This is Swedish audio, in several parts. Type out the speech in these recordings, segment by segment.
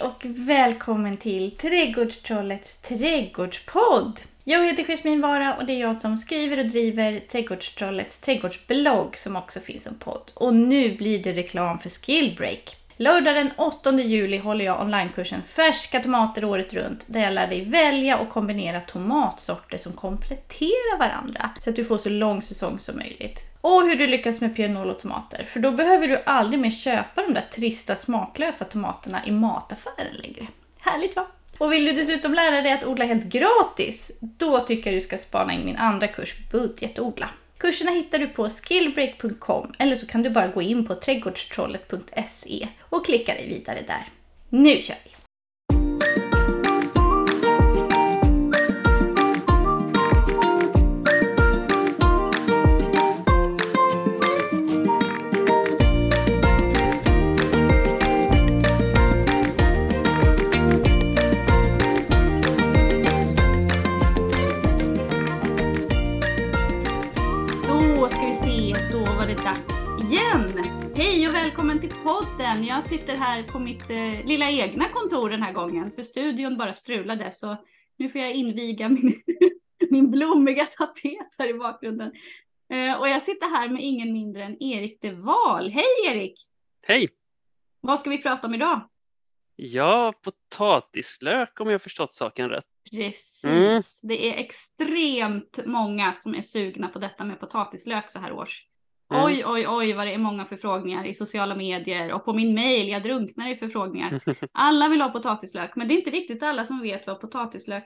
Hej och välkommen till Trädgårdstrollets trädgårdspodd. Jag heter Jasmin Vara och det är jag som skriver och driver Trädgårdstrollets trädgårdsblogg som också finns som podd. Och nu blir det reklam för Skillbreak. Lördag den 8 juli håller jag onlinekursen Färska tomater året runt där jag lär dig välja och kombinera tomatsorter som kompletterar varandra så att du får så lång säsong som möjligt. Och hur du lyckas med pianolotomater, för då behöver du aldrig mer köpa de där trista smaklösa tomaterna i mataffären längre. Härligt va? Och vill du dessutom lära dig att odla helt gratis, då tycker jag du ska spana in min andra kurs Budgetodla. Kurserna hittar du på skillbreak.com eller så kan du bara gå in på trädgårdstrollet.se och klicka dig vidare där. Nu kör vi! Podden. Jag sitter här på mitt eh, lilla egna kontor den här gången, för studion bara strulade, så nu får jag inviga min, min blommiga tapet här i bakgrunden. Eh, och jag sitter här med ingen mindre än Erik de Wahl. Hej Erik! Hej! Vad ska vi prata om idag? Ja, potatislök om jag förstått saken rätt. Precis, Mm. det är extremt många som är sugna på detta med potatislök så här års. Mm. Oj, oj, oj vad det är många förfrågningar i sociala medier och på min mail. Jag drunknar i förfrågningar. Alla vill ha potatislök, men det är inte riktigt alla som vet vad potatislök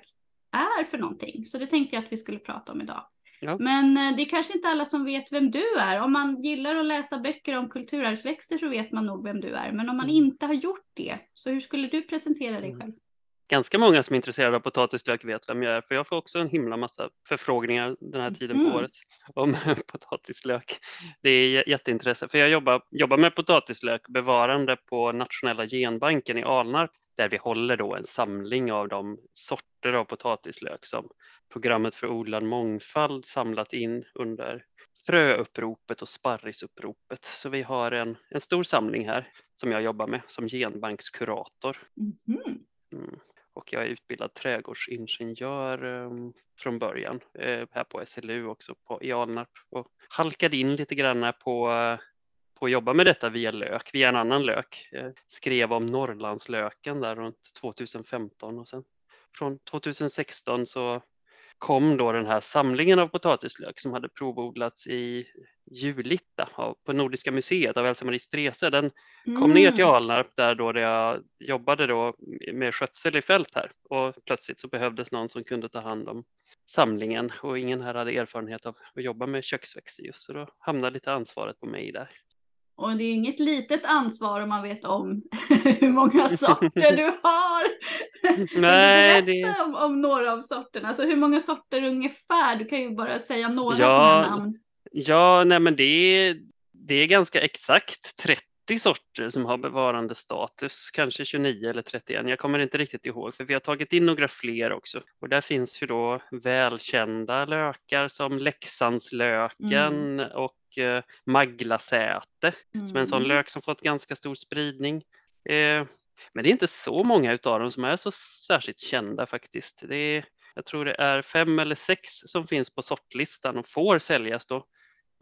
är för någonting. Så det tänkte jag att vi skulle prata om idag. Ja. Men eh, det är kanske inte alla som vet vem du är. Om man gillar att läsa böcker om kulturarvsväxter så vet man nog vem du är. Men om man Mm. inte har gjort det, så hur skulle du presentera dig Mm. själv? Ganska många som är intresserade av potatislök vet vem jag är, för jag får också en himla massa förfrågningar den här tiden Mhm. på året om potatislök. Det är jätteintresse, för jag jobbar, jobbar med potatislök bevarande på Nationella genbanken i Alnarp, där vi håller då en samling av de sorter av potatislök som programmet för odlad mångfald samlat in under fröuppropet och sparrisuppropet. Så vi har en, en stor samling här som jag jobbar med som genbankskurator. Mm. Och jag är utbildad trädgårdsingenjör ehm, från början eh, här på SLU också på, i Alnarp och halkade in lite grann på, på att jobba med detta via lök, via en annan lök. Eh, skrev om Norrlandslöken där runt 2015 och sen från 2016 så kom då den här samlingen av potatislök som hade provodlats i Julita av- på Nordiska museet av Elsa-Marie Strese. Den kom ner till Mm. Alnarp där då jag jobbade då med skötsel i fält här och plötsligt så behövdes någon som kunde ta hand om samlingen och ingen här hade erfarenhet av att jobba med köksväxter just så då hamnade lite ansvaret på mig där. Och det är inget litet ansvar om man vet om hur många sorter du har. Nej, berätta om, om några av sorterna? Alltså hur många sorter ungefär? Du kan ju bara säga några Ja. sådana namn. Ja, nej men det är, det är ganska exakt 30 sorter som har bevarande status, kanske 29 eller 31. Jag kommer inte riktigt ihåg för vi har tagit in några fler också. Och där finns ju då välkända lökar som Leksandslöken och eh, Maglasäte som är en sån Mm. lök som fått ganska stor spridning. Eh, men det är inte så många utav dem som är så särskilt kända faktiskt. Det är, jag tror det är fem eller sex som finns på sortlistan och får säljas då.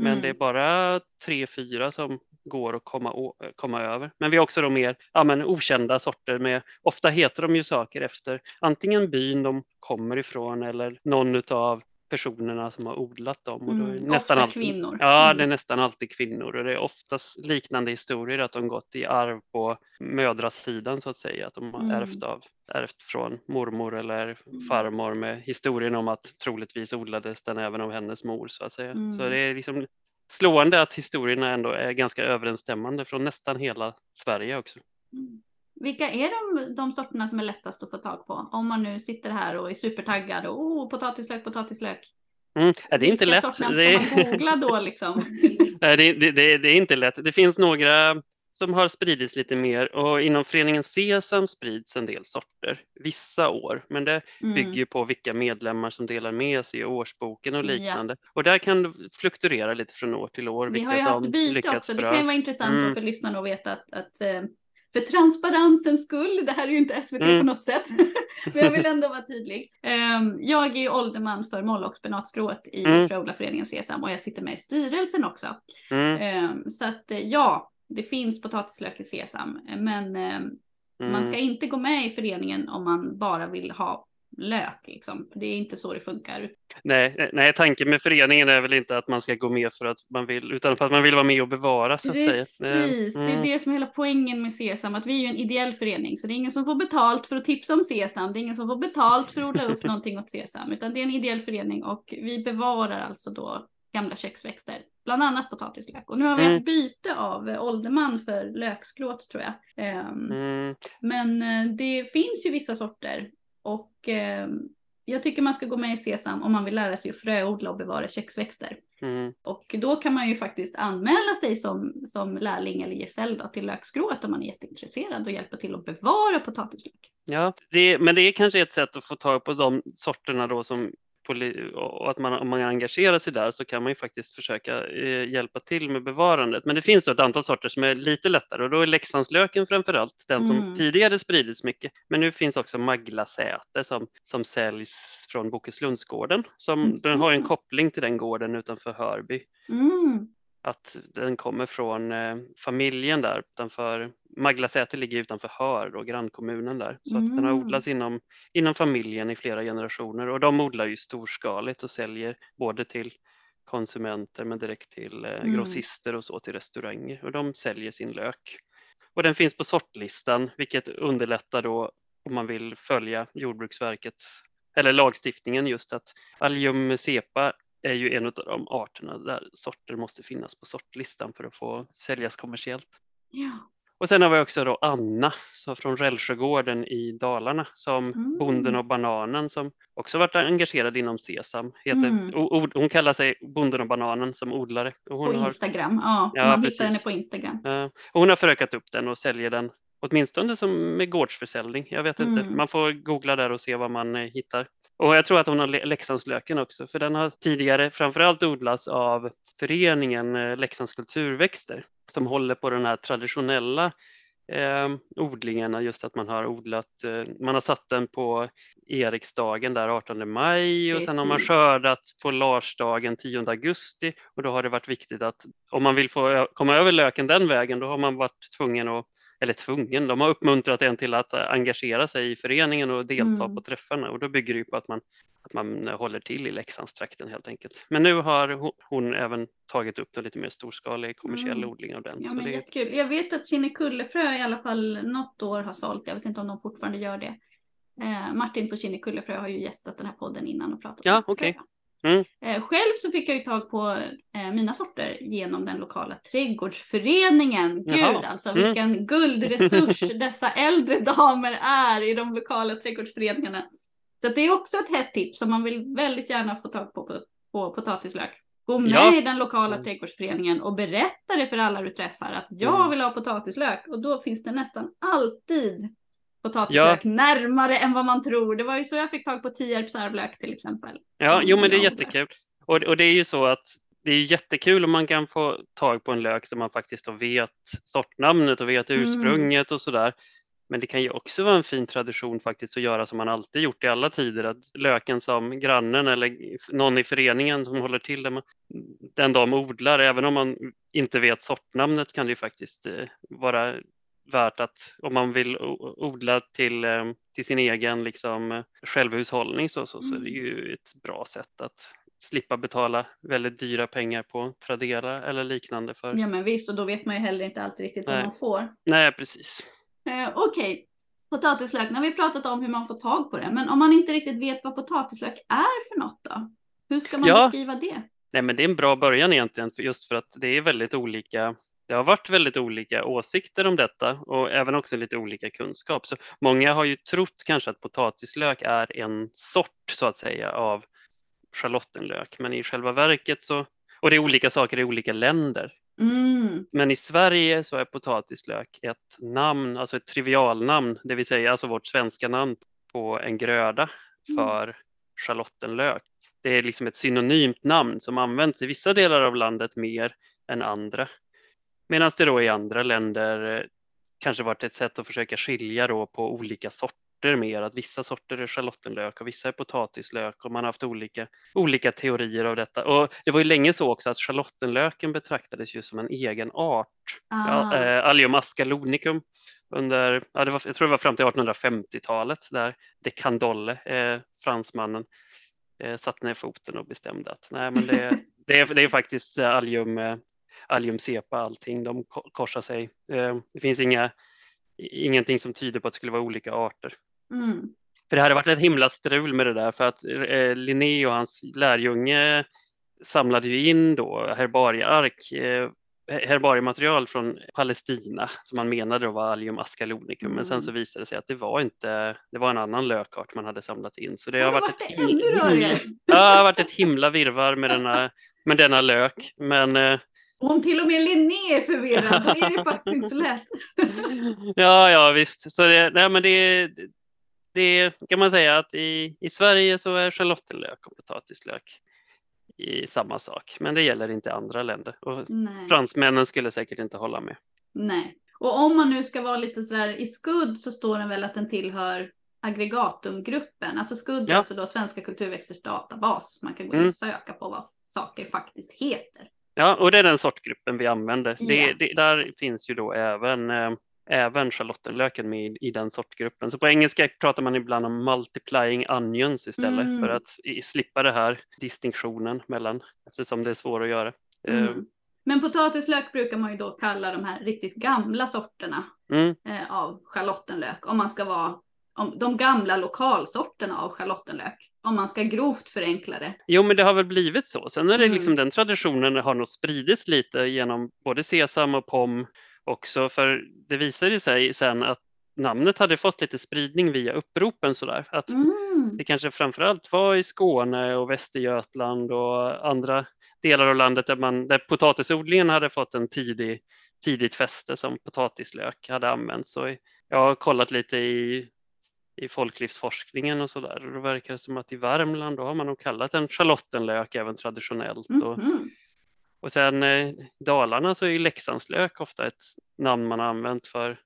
Men Mm. det är bara tre, fyra som går att komma, å- komma över. Men vi har också då mer ja, men okända sorter med, ofta heter de ju saker efter antingen byn de kommer ifrån eller någon utav personerna som har odlat dem. Och Mm. nästan Ofta alltid, kvinnor. Ja, Mm. det är nästan alltid kvinnor och det är oftast liknande historier att de gått i arv på mödrasidan så att säga, att de har Mm. ärvt, av, ärvt från mormor eller Mm. farmor med historien om att troligtvis odlades den även av hennes mor så att säga. Mm. Så det är liksom slående att historierna ändå är ganska överensstämmande från nästan hela Sverige också. Mm. Vilka är de, de sorterna som är lättast att få tag på? Om man nu sitter här och är supertaggad och oh, potatislök, potatislök. Mm. Det är inte Vilka lätt. Det ska man är, googla då liksom? Nej, det, det, det, det är inte lätt. Det finns några som har spridits lite mer och inom föreningen Sesam sprids en del sorter vissa år, men det Mm. bygger ju på vilka medlemmar som delar med sig i årsboken och Ja. liknande. Och där kan det fluktuera lite från år till år Vi har ju haft byte också. Det bra. kan ju vara intressant Mm. för lyssnarna att veta att, att eh, för transparensens skull, det här är ju inte SVT mm. på något sätt, men jag vill ändå vara tydlig. Um, jag är ju ålderman för moll och spenatskrået i mm. Fröodlarföreningen Sesam och jag sitter med i styrelsen också. Mm. Um, så att ja, det finns potatislök i sesam, men um, man ska inte gå med i föreningen om man bara vill ha lök. Liksom. Det är inte så det funkar. Nej, nej, tanken med föreningen är väl inte att man ska gå med för att man vill, utan för att man vill vara med och bevara så att Precis, säga. Precis, mm. det är mm. det som är hela poängen med Sesam, att vi är ju en ideell förening, så det är ingen som får betalt för att tipsa om Sesam, det är ingen som får betalt för att odla upp någonting åt Sesam, utan det är en ideell förening och vi bevarar alltså då gamla köksväxter, bland annat potatislök. Och nu har vi mm. haft byte av ålderman för lökskråt tror jag. Um, mm. Men uh, det finns ju vissa sorter och eh, jag tycker man ska gå med i Sesam om man vill lära sig att fröodla och bevara köksväxter. Mm. Och då kan man ju faktiskt anmäla sig som, som lärling eller gesäll till lökskrået om man är jätteintresserad och hjälpa till att bevara potatislök. Ja, det, men det är kanske ett sätt att få tag på de sorterna då som och att man, om man engagerar sig där så kan man ju faktiskt försöka eh, hjälpa till med bevarandet. Men det finns ett antal sorter som är lite lättare och då är Leksandslöken framför allt den som mm. tidigare spridits mycket. Men nu finns också Maglasäte som, som säljs från Bokeslundsgården. Som, mm. Den har en koppling till den gården utanför Hörby. Mm att den kommer från eh, familjen där utanför Maglasäter ligger utanför Hör och grannkommunen där så mm. att den har mm. odlats inom, inom familjen i flera generationer och de odlar ju storskaligt och säljer både till konsumenter men direkt till eh, mm. grossister och så till restauranger och de säljer sin lök. Och den finns på sortlistan vilket underlättar då om man vill följa Jordbruksverkets eller lagstiftningen just att Allium cepa är ju en av de arterna där sorter måste finnas på sortlistan för att få säljas kommersiellt. Ja. Och sen har vi också då Anna så från Rällsjögården i Dalarna som mm. bonden och bananen som också varit engagerad inom Sesam. Heter, mm. hon kallar sig bonden och bananen som odlare. Och hon på har, Instagram, ja, ja man precis. hittar henne på Instagram. Ja, hon har förökat upp den och säljer den åtminstone som med gårdsförsäljning. Jag vet mm. inte, man får googla där och se vad man eh, hittar. Och jag tror att hon har Leksandslöken också, för den har tidigare framförallt odlats av föreningen eh, Leksands kulturväxter som håller på den här traditionella eh, odlingarna, just att man har odlat, eh, man har satt den på Eriksdagen där 18 maj och Precis. sen har man skördat på Larsdagen 10 augusti och då har det varit viktigt att om man vill få komma över löken den vägen då har man varit tvungen att eller tvungen, de har uppmuntrat en till att engagera sig i föreningen och delta mm. på träffarna och då bygger det på att man, att man håller till i Leksandstrakten helt enkelt. Men nu har hon, hon även tagit upp det lite mer storskalig kommersiell mm. odling av den. Ja, men det... jättekul. Jag vet att Kinnekullefrö i alla fall något år har sålt, jag vet inte om de fortfarande gör det. Eh, Martin på Kinnekullefrö har ju gästat den här podden innan och pratat ja, om okay. Mm. Eh, själv så fick jag ju tag på eh, mina sorter genom den lokala trädgårdsföreningen. Gud Jaha. alltså mm. vilken guldresurs dessa äldre damer är i de lokala trädgårdsföreningarna. Så det är också ett hett tips om man vill väldigt gärna få tag på, på, på potatislök. Gå med ja. i den lokala mm. trädgårdsföreningen och berätta det för alla du träffar att jag mm. vill ha potatislök och då finns det nästan alltid potatislök ja. närmare än vad man tror. Det var ju så jag fick tag på Tierps arvlök till exempel. Ja, jo men det är jättekul. Och, och det är ju så att det är jättekul om man kan få tag på en lök som man faktiskt vet sortnamnet och vet mm. ursprunget mm. och sådär. Men det kan ju också vara en fin tradition faktiskt att göra som man alltid gjort i alla tider, att löken som grannen eller någon i föreningen som håller till det, den de odlar, även om man inte vet sortnamnet kan det ju faktiskt eh, vara värt att om man vill odla till, eh, till sin egen liksom, självhushållning så, så, så är det mm. ju ett bra sätt att slippa betala väldigt dyra pengar på Tradera eller liknande. För... Ja men visst och då vet man ju heller inte alltid riktigt Nej. vad man får. Nej precis. Eh, Okej, okay. potatislök, nu har vi pratat om hur man får tag på det, men om man inte riktigt vet vad potatislök är för något då? Hur ska man ja. beskriva det? Nej men det är en bra början egentligen, just för att det är väldigt olika det har varit väldigt olika åsikter om detta och även också lite olika kunskap. Så många har ju trott kanske att potatislök är en sort så att säga av schalottenlök, men i själva verket så, och det är olika saker i olika länder. Mm. Men i Sverige så är potatislök ett namn, alltså ett trivialnamn, det vill säga alltså vårt svenska namn på en gröda mm. för mm. schalottenlök. Det är liksom ett synonymt namn som används i vissa delar av landet mer än andra. Medan det då i andra länder kanske varit ett sätt att försöka skilja då på olika sorter mer, att vissa sorter är schalottenlök och vissa är potatislök och man har haft olika, olika teorier av detta. Och det var ju länge så också att schalottenlöken betraktades ju som en egen art, Ah. ja, eh, Allium ascalonicum under, ja, det var, jag tror det var fram till 1850-talet där de Candolle, eh, fransmannen, eh, satte ner foten och bestämde att nej, men det, det, är, det är faktiskt eh, allium, eh, allium cepa allting, de ko- korsar sig. Eh, det finns inga, ingenting som tyder på att det skulle vara olika arter. Mm. För det hade varit ett himla strul med det där för att eh, Linné och hans lärjunge samlade ju in då herbarieark, eh, herbariematerial från Palestina som man menade då var Allium ascalonicum. Men sen Mm. så visade det sig att det var inte, det var en annan lökart man hade samlat in. Så det har då varit ett det himla, ja, det har varit ett himla virvar med denna, med denna lök. Men Om till och med Linné är förvirrad, då är det faktiskt inte så lätt. ja, ja visst. Så det, nej, men det, det kan man säga att i, i Sverige så är schalottenlök och potatislök i samma sak, men det gäller inte andra länder. Och Nej. fransmännen skulle säkert inte hålla med. Nej. Och om man nu ska vara lite sådär i skudd så står den väl att den tillhör aggregatumgruppen. Alltså skudd Ja. alltså då Svenska kulturväxters databas. Man kan gå in Mm. och söka på vad saker faktiskt heter. Ja, och det är den sortgruppen vi använder. Det, Ja. det, där finns ju då även, eh, även schalottenlöken med i, i den sortgruppen. Så på engelska pratar man ibland om multiplying onions istället Mm. för att i, slippa det här distinktionen mellan, eftersom det är svårt att göra. Eh, Mm. Men potatislök brukar man ju då kalla de här riktigt gamla sorterna Mm, eh, av schalottenlök. Om man ska vara om de gamla lokalsorterna av schalottenlök. Om man ska grovt förenkla det. Jo, men det har väl blivit så. Sen är det Mm. liksom den traditionen har nog spridits lite genom både sesam och pom också, för det visade sig sen att namnet hade fått lite spridning via uppropen sådär. Att Mm. det kanske framförallt var i Skåne och Västergötland och andra delar av landet där, man, där potatisodlingen hade fått en tidig, tidigt fäste som potatislök hade använts. Så jag har kollat lite i, i folklivsforskningen och sådär och då verkar det som att i Värmland då har man nog kallat den schalottenlök även traditionellt. Och, Mhm. och sen eh, i Dalarna så är ju Leksandslök ofta ett namn man har använt för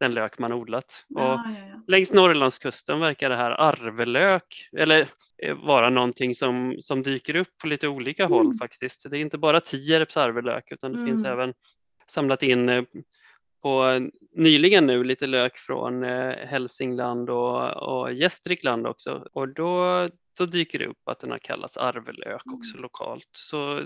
den lök man odlat. Och Ja, ja, ja. längs Norrlandskusten verkar det här arvelök eller eh, vara någonting som, som dyker upp på lite olika håll Mm. faktiskt. Det är inte bara Tierps arvelök utan det finns Mm. även samlat in på nyligen nu lite lök från eh, Hälsingland och, och Gästrikland också och då, då dyker det upp att den har kallats arvelök också lokalt. Så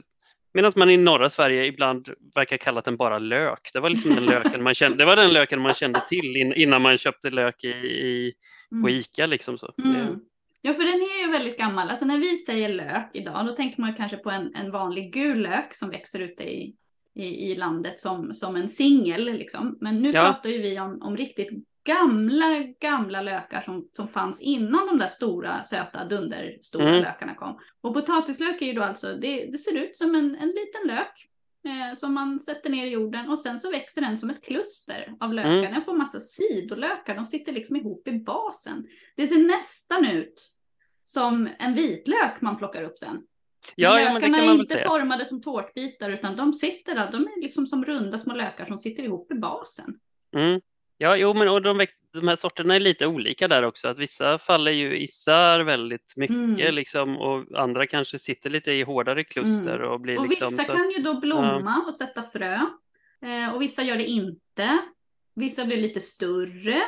Medan man i norra Sverige ibland verkar kalla den bara lök. Det var liksom den löken man kände, det var den löken man kände till in, innan man köpte lök i, i, på Mm. Ica. Liksom så. Mm. Ja, för den är ju väldigt gammal. Alltså när vi säger lök idag, då tänker man kanske på en, en vanlig gul lök som växer ute i, i, i landet som, som en singel. Liksom. Men nu Ja. pratar ju vi om, om riktigt gamla, gamla lökar som, som fanns innan de där stora, söta, dunderstora Mm. lökarna kom. Och potatislök är ju då alltså, det, det ser ut som en, en liten lök. Eh, som man sätter ner i jorden och sen så växer den som ett kluster av lökar. Mm. Den får massa sidolökar, de sitter liksom ihop i basen. Det ser nästan ut som en vitlök man plockar upp sen. Ja, ja, lökarna kan är inte säga. formade som tårtbitar utan de sitter där, de är liksom som runda små lökar som sitter ihop i basen. Mm. Ja, jo, men och de, de här sorterna är lite olika där också. Att vissa faller ju isär väldigt mycket Mm. liksom, och andra kanske sitter lite i hårdare kluster och blir Och liksom vissa så, kan ju då blomma och sätta frö. Eh, och vissa gör det inte. Vissa blir lite större.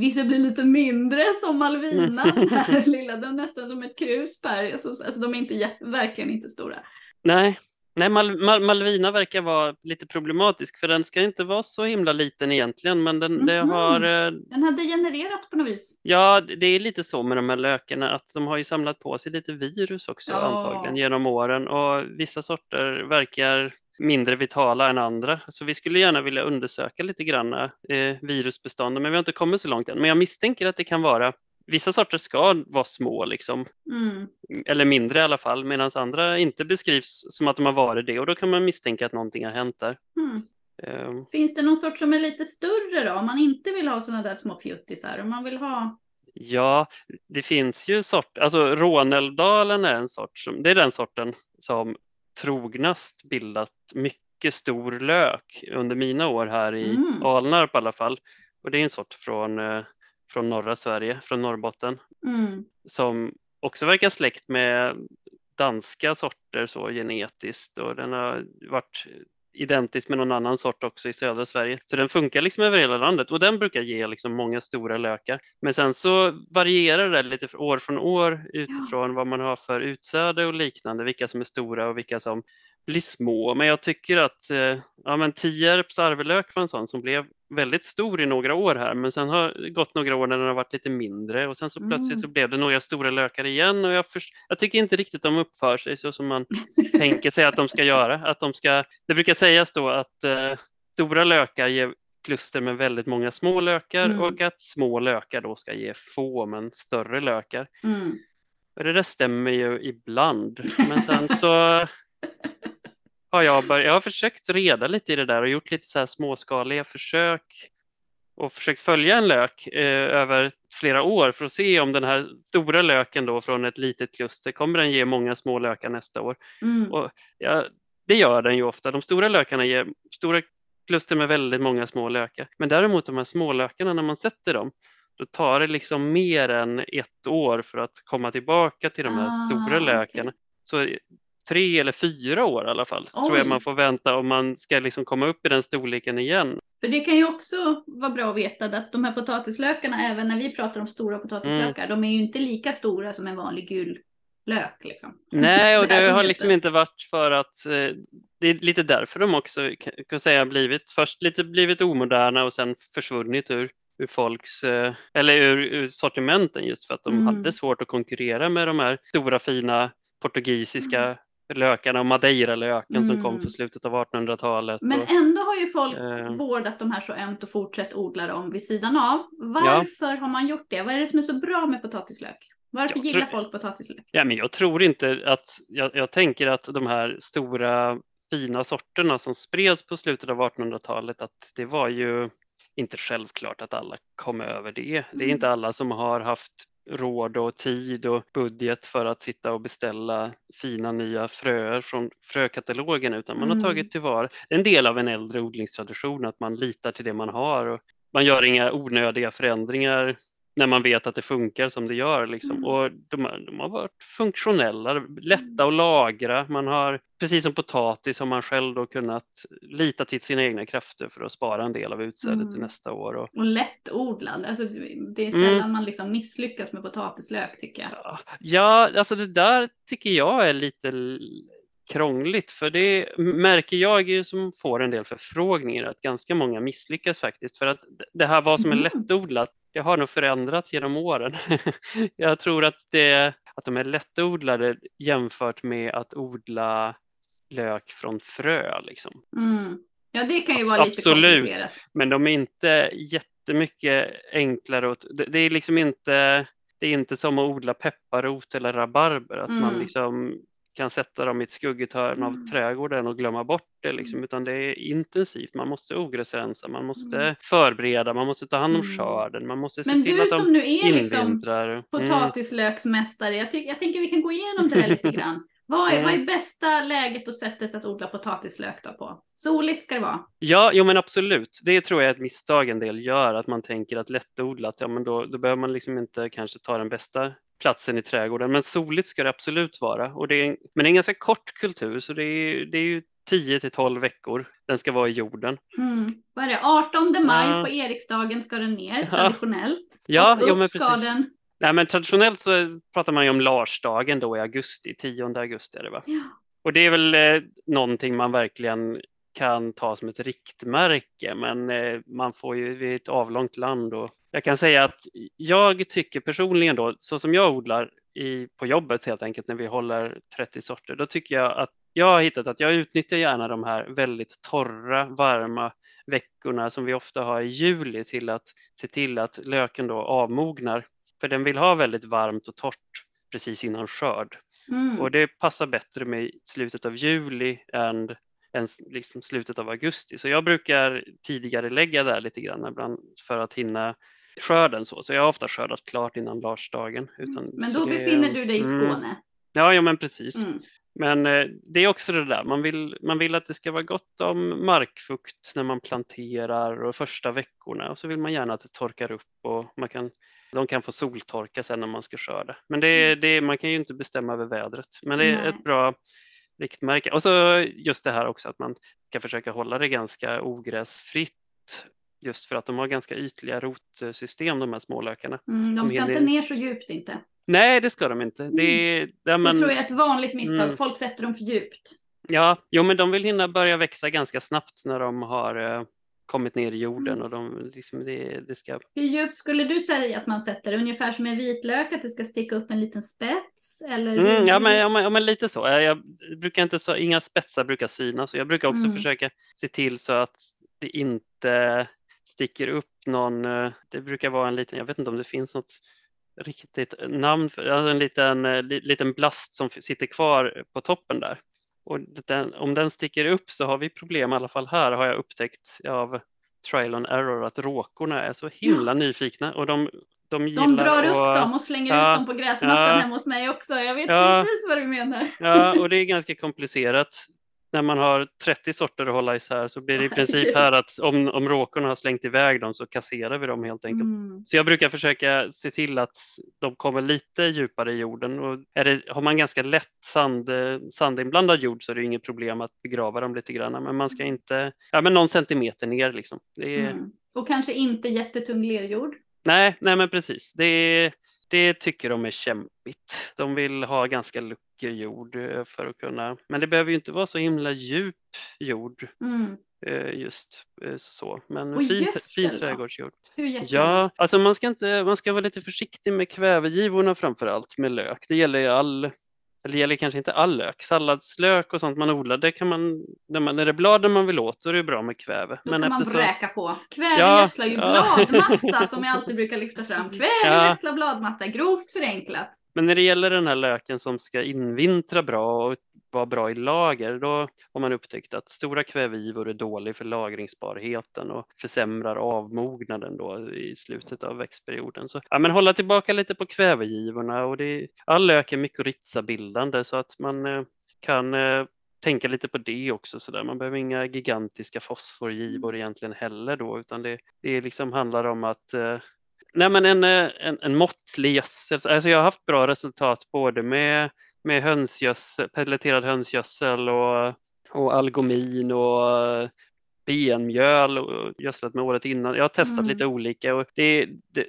Vissa blir lite mindre som Malvina. Den här lilla, den är nästan som ett krusberg. Alltså, alltså de är inte jätte, verkligen inte stora. Nej, nej Mal, Mal, Malvina verkar vara lite problematisk för den ska inte vara så himla liten egentligen men den, det Mhm. har eh, Den har degenererat på något vis. Ja, det är lite så med de här lökarna att de har ju samlat på sig lite virus också Ja. antagligen genom åren och vissa sorter verkar mindre vitala än andra. Så vi skulle gärna vilja undersöka lite grann eh, virusbestånden men vi har inte kommit så långt än. Men jag misstänker att det kan vara Vissa sorter ska vara små liksom, Mm. eller mindre i alla fall, medan andra inte beskrivs som att de har varit det och då kan man misstänka att någonting har hänt där. Mm. Eh, Finns det någon sort som är lite större då? Om man inte vill ha sådana där små fjuttisar. Om man vill ha... Ja, det finns ju sort, alltså Rånälvdalen är en sort som, det är den sorten som trognast bildat mycket stor lök under mina år här i Mm. Alnarp i alla fall. Och det är en sort från, eh, från norra Sverige, från Norrbotten, Mm. som också verkar släkt med danska sorter så genetiskt och den har varit identisk med någon annan sort också i södra Sverige. Så den funkar liksom över hela landet och den brukar ge liksom många stora lökar. Men sen så varierar det lite år från år utifrån vad man har för utsäde och liknande, vilka som är stora och vilka som blir små. Men jag tycker att eh, ja, men Tierps arvelök var en sån som blev väldigt stor i några år här, men sen har det gått några år när den har varit lite mindre och sen så plötsligt Mm. så blev det några stora lökar igen och jag, förs- jag tycker inte riktigt de uppför sig så som man tänker sig att de ska göra. Att de ska, det brukar sägas då att eh, stora lökar ger kluster med väldigt många små lökar Mm. och att små lökar då ska ge få men större lökar. Mm. Och det där stämmer ju ibland, men sen så har jag, bör, jag har försökt reda lite i det där och gjort lite så här småskaliga försök och försökt följa en lök eh, över flera år för att se om den här stora löken då från ett litet kluster, kommer den ge många små lökar nästa år? Mm. Och ja, det gör den ju ofta. De stora lökarna ger stora kluster med väldigt många små lökar. Men däremot de här små lökarna när man sätter dem, då tar det liksom mer än ett år för att komma tillbaka till de här Ah, stora lökarna. Så tre eller fyra år i alla fall tror Oj. jag man får vänta om man ska liksom komma upp i den storleken igen. För det kan ju också vara bra att veta att de här potatislökarna, även när vi pratar om stora potatislökar, Mm. de är ju inte lika stora som en vanlig gul lök. Liksom. Nej, och Det det de har liksom inte varit för att eh, det är lite därför de också kan kan säga blivit först lite blivit omoderna och sen försvunnit ur, ur folks eh, eller ur, ur sortimenten just för att de Mm. hade svårt att konkurrera med de här stora fina portugisiska lökarna och madeiralöken som kom Mm. för slutet av 1800-talet. Men och, ändå har ju folk Eh. vårdat de här så ömt och fortsatt odla dem vid sidan av. Varför har man gjort det? Vad är det som är så bra med potatislök? Varför Jag gillar tror- folk potatislök? Ja, men jag tror inte att, jag, jag tänker att de här stora fina sorterna som spreds på slutet av 1800-talet, att det var ju inte självklart att alla kom över det. Det är Mm. inte alla som har haft råd och tid och budget för att sitta och beställa fina nya fröer från frökatalogen utan man Mm. har tagit tillvara en del av en äldre odlingstradition att man litar till det man har och man gör inga onödiga förändringar när man vet att det funkar som det gör. Liksom. Mm. Och de, har- de har varit funktionella, lätta att lagra. Man har, precis som potatis, har man själv då kunnat lita till sina egna krafter för att spara en del av utsädet till Mm. nästa år. Och, Och lättodlad. Alltså, det är Mm. sällan man liksom misslyckas med potatislök tycker jag. ja, ja, alltså det där tycker jag är lite krångligt för det märker jag ju som får en del förfrågningar att ganska många misslyckas faktiskt för att det här vad som är Mhm. lättodlat det har nog förändrats genom åren. jag tror att, det, att de är lättodlade jämfört med att odla lök från frö. Liksom. Mm. Ja, det kan ju vara lite absolut. komplicerat. Men de är inte jättemycket enklare. Att, det, det är liksom inte, det är inte som att odla pepparrot eller rabarber, att man Mm. liksom kan sätta dem i ett skuggigt hörn av Mm. trädgården och glömma bort det, liksom, utan det är intensivt. Man måste ogräsrensa, man måste Mm. förbereda, man måste ta hand om Mm. skörden, man måste se Men till du att de som nu är liksom invintrar. Mm. potatislöksmästare, jag, tycker, jag tänker vi kan gå igenom det där lite grann. Vad är, Mm. vad är bästa läget och sättet att odla potatislök då på? Soligt ska det vara. Ja, jo men absolut. Det tror jag är ett misstag en del gör, att man tänker att lättodlat, ja men då, då behöver man liksom inte kanske ta den bästa platsen i trädgården. Men soligt ska det absolut vara. Och det är, en- men det är en ganska kort kultur, så det är, det är ju 10 till 12 veckor den ska vara i jorden. Mm. Vad är det? 18 maj Ja. på Eriksdagen ska den ner Ja. traditionellt. Ja, och jo, men ska precis. den. Nej, men traditionellt så pratar man ju om Larsdagen då i augusti, 10 augusti är det va? Ja. Och det är väl eh, någonting man verkligen kan ta som ett riktmärke, men eh, man får ju, vi är ett avlångt land och jag kan säga att jag tycker personligen då, så som jag odlar i, på jobbet helt enkelt när vi håller 30 sorter, då tycker jag att jag har hittat att jag utnyttjar gärna de här väldigt torra, varma veckorna som vi ofta har i juli till att se till att löken då avmognar. För den vill ha väldigt varmt och torrt precis innan skörd. Mm. Och det passar bättre med slutet av juli än, än liksom slutet av augusti. Så jag brukar tidigare lägga där lite grann ibland för att hinna skörden så. Så jag har ofta skördat klart innan Larsdagen. Utan, Mm. Men så då det- befinner du dig i mm. Skåne. Ja, ja men precis. Mm. Men eh, det är också det där, man vill, man vill att det ska vara gott om markfukt när man planterar och första veckorna och så vill man gärna att det torkar upp och man kan, de kan få soltorka sen när man ska skörda. Men det, Mm. det, man kan ju inte bestämma över vädret, men det är Nej. ett bra riktmärke. Och så just det här också att man ska försöka hålla det ganska ogräsfritt just för att de har ganska ytliga rotsystem de här smålökarna. Mm, de ska hinner- inte ner så djupt inte. Nej, det ska de inte. Det, är- ja, men, Det tror jag är ett vanligt misstag. Mm. Folk sätter dem för djupt. Ja, jo, men de vill hinna börja växa ganska snabbt när de har eh, kommit ner i jorden Mm. och de, liksom, det, det ska... Hur djupt skulle du säga att man sätter det? Ungefär som med vitlök, att det ska sticka upp en liten spets? Eller Mm, ja, men, ja, men, ja, men lite så. Jag, jag brukar inte så. Inga spetsar brukar synas jag brukar också Mm. försöka se till så att det inte sticker upp någon. eh, Det brukar vara en liten, jag vet inte om det finns något riktigt namn för ja, en liten, eh, li, liten blast som sitter kvar på toppen där. Och den, om den sticker upp så har vi problem, i alla fall här har jag upptäckt av trial and error att råkorna är så himla nyfikna och de, de De drar upp dem och slänger Ja, ut dem på gräsmattan ja. hemma hos mig också. Jag vet Ja. precis vad du menar. Ja, och det är ganska komplicerat. När man har 30 sorter att hålla isär så blir det i princip här att om, om råkorna har slängt iväg dem så kasserar vi dem helt enkelt. Mm. Så jag brukar försöka se till att de kommer lite djupare i jorden och är det, har man ganska lätt sand, sandinblandad jord så är det inget problem att begrava dem lite grann. Men man ska inte, ja men någon centimeter ner liksom. Är, Mm. Och kanske inte jättetung lerjord. Nej, nej men precis. Det, det tycker de är kämpigt. De vill ha ganska lucker jord eh, för att kunna, men det behöver ju inte vara så himla djup jord Mm. eh, just eh, så. Men Och fin, fin trädgårdsjord. Ja, alltså man ska inte, man ska vara lite försiktig med kvävegivorna framför allt med lök. Det gäller ju all, eller gäller kanske inte all lök, salladslök och sånt man odlar, det kan man, när, man, när det är bladen man vill åt så är det bra med kväve. Då kan man eftersom- bräka på. Kväve Ja, gödslar ju ja. bladmassa som jag alltid brukar lyfta fram. Kväve Ja. gödslar bladmassa, grovt förenklat. Men när det gäller den här löken som ska invintra bra och vara bra i lager, då har man upptäckt att stora kvävegivor är dålig för lagringsbarheten och försämrar avmognaden då i slutet av växtperioden. Så ja, men hålla tillbaka lite på kvävegivorna och det, all lök är mykorrhizabildande så att man eh, kan eh, tänka lite på det också. Så där. Man behöver inga gigantiska fosforgivor egentligen heller då, utan det, det liksom handlar om att eh, Nej, men en, eh, en, en måttlig gödsel. Alltså jag har haft bra resultat både med, med hönsgödsel, pelleterad hönsgödsel och, och algomin och eh, benmjöl och gödslat med året innan. Jag har testat Mm. lite olika och det, det,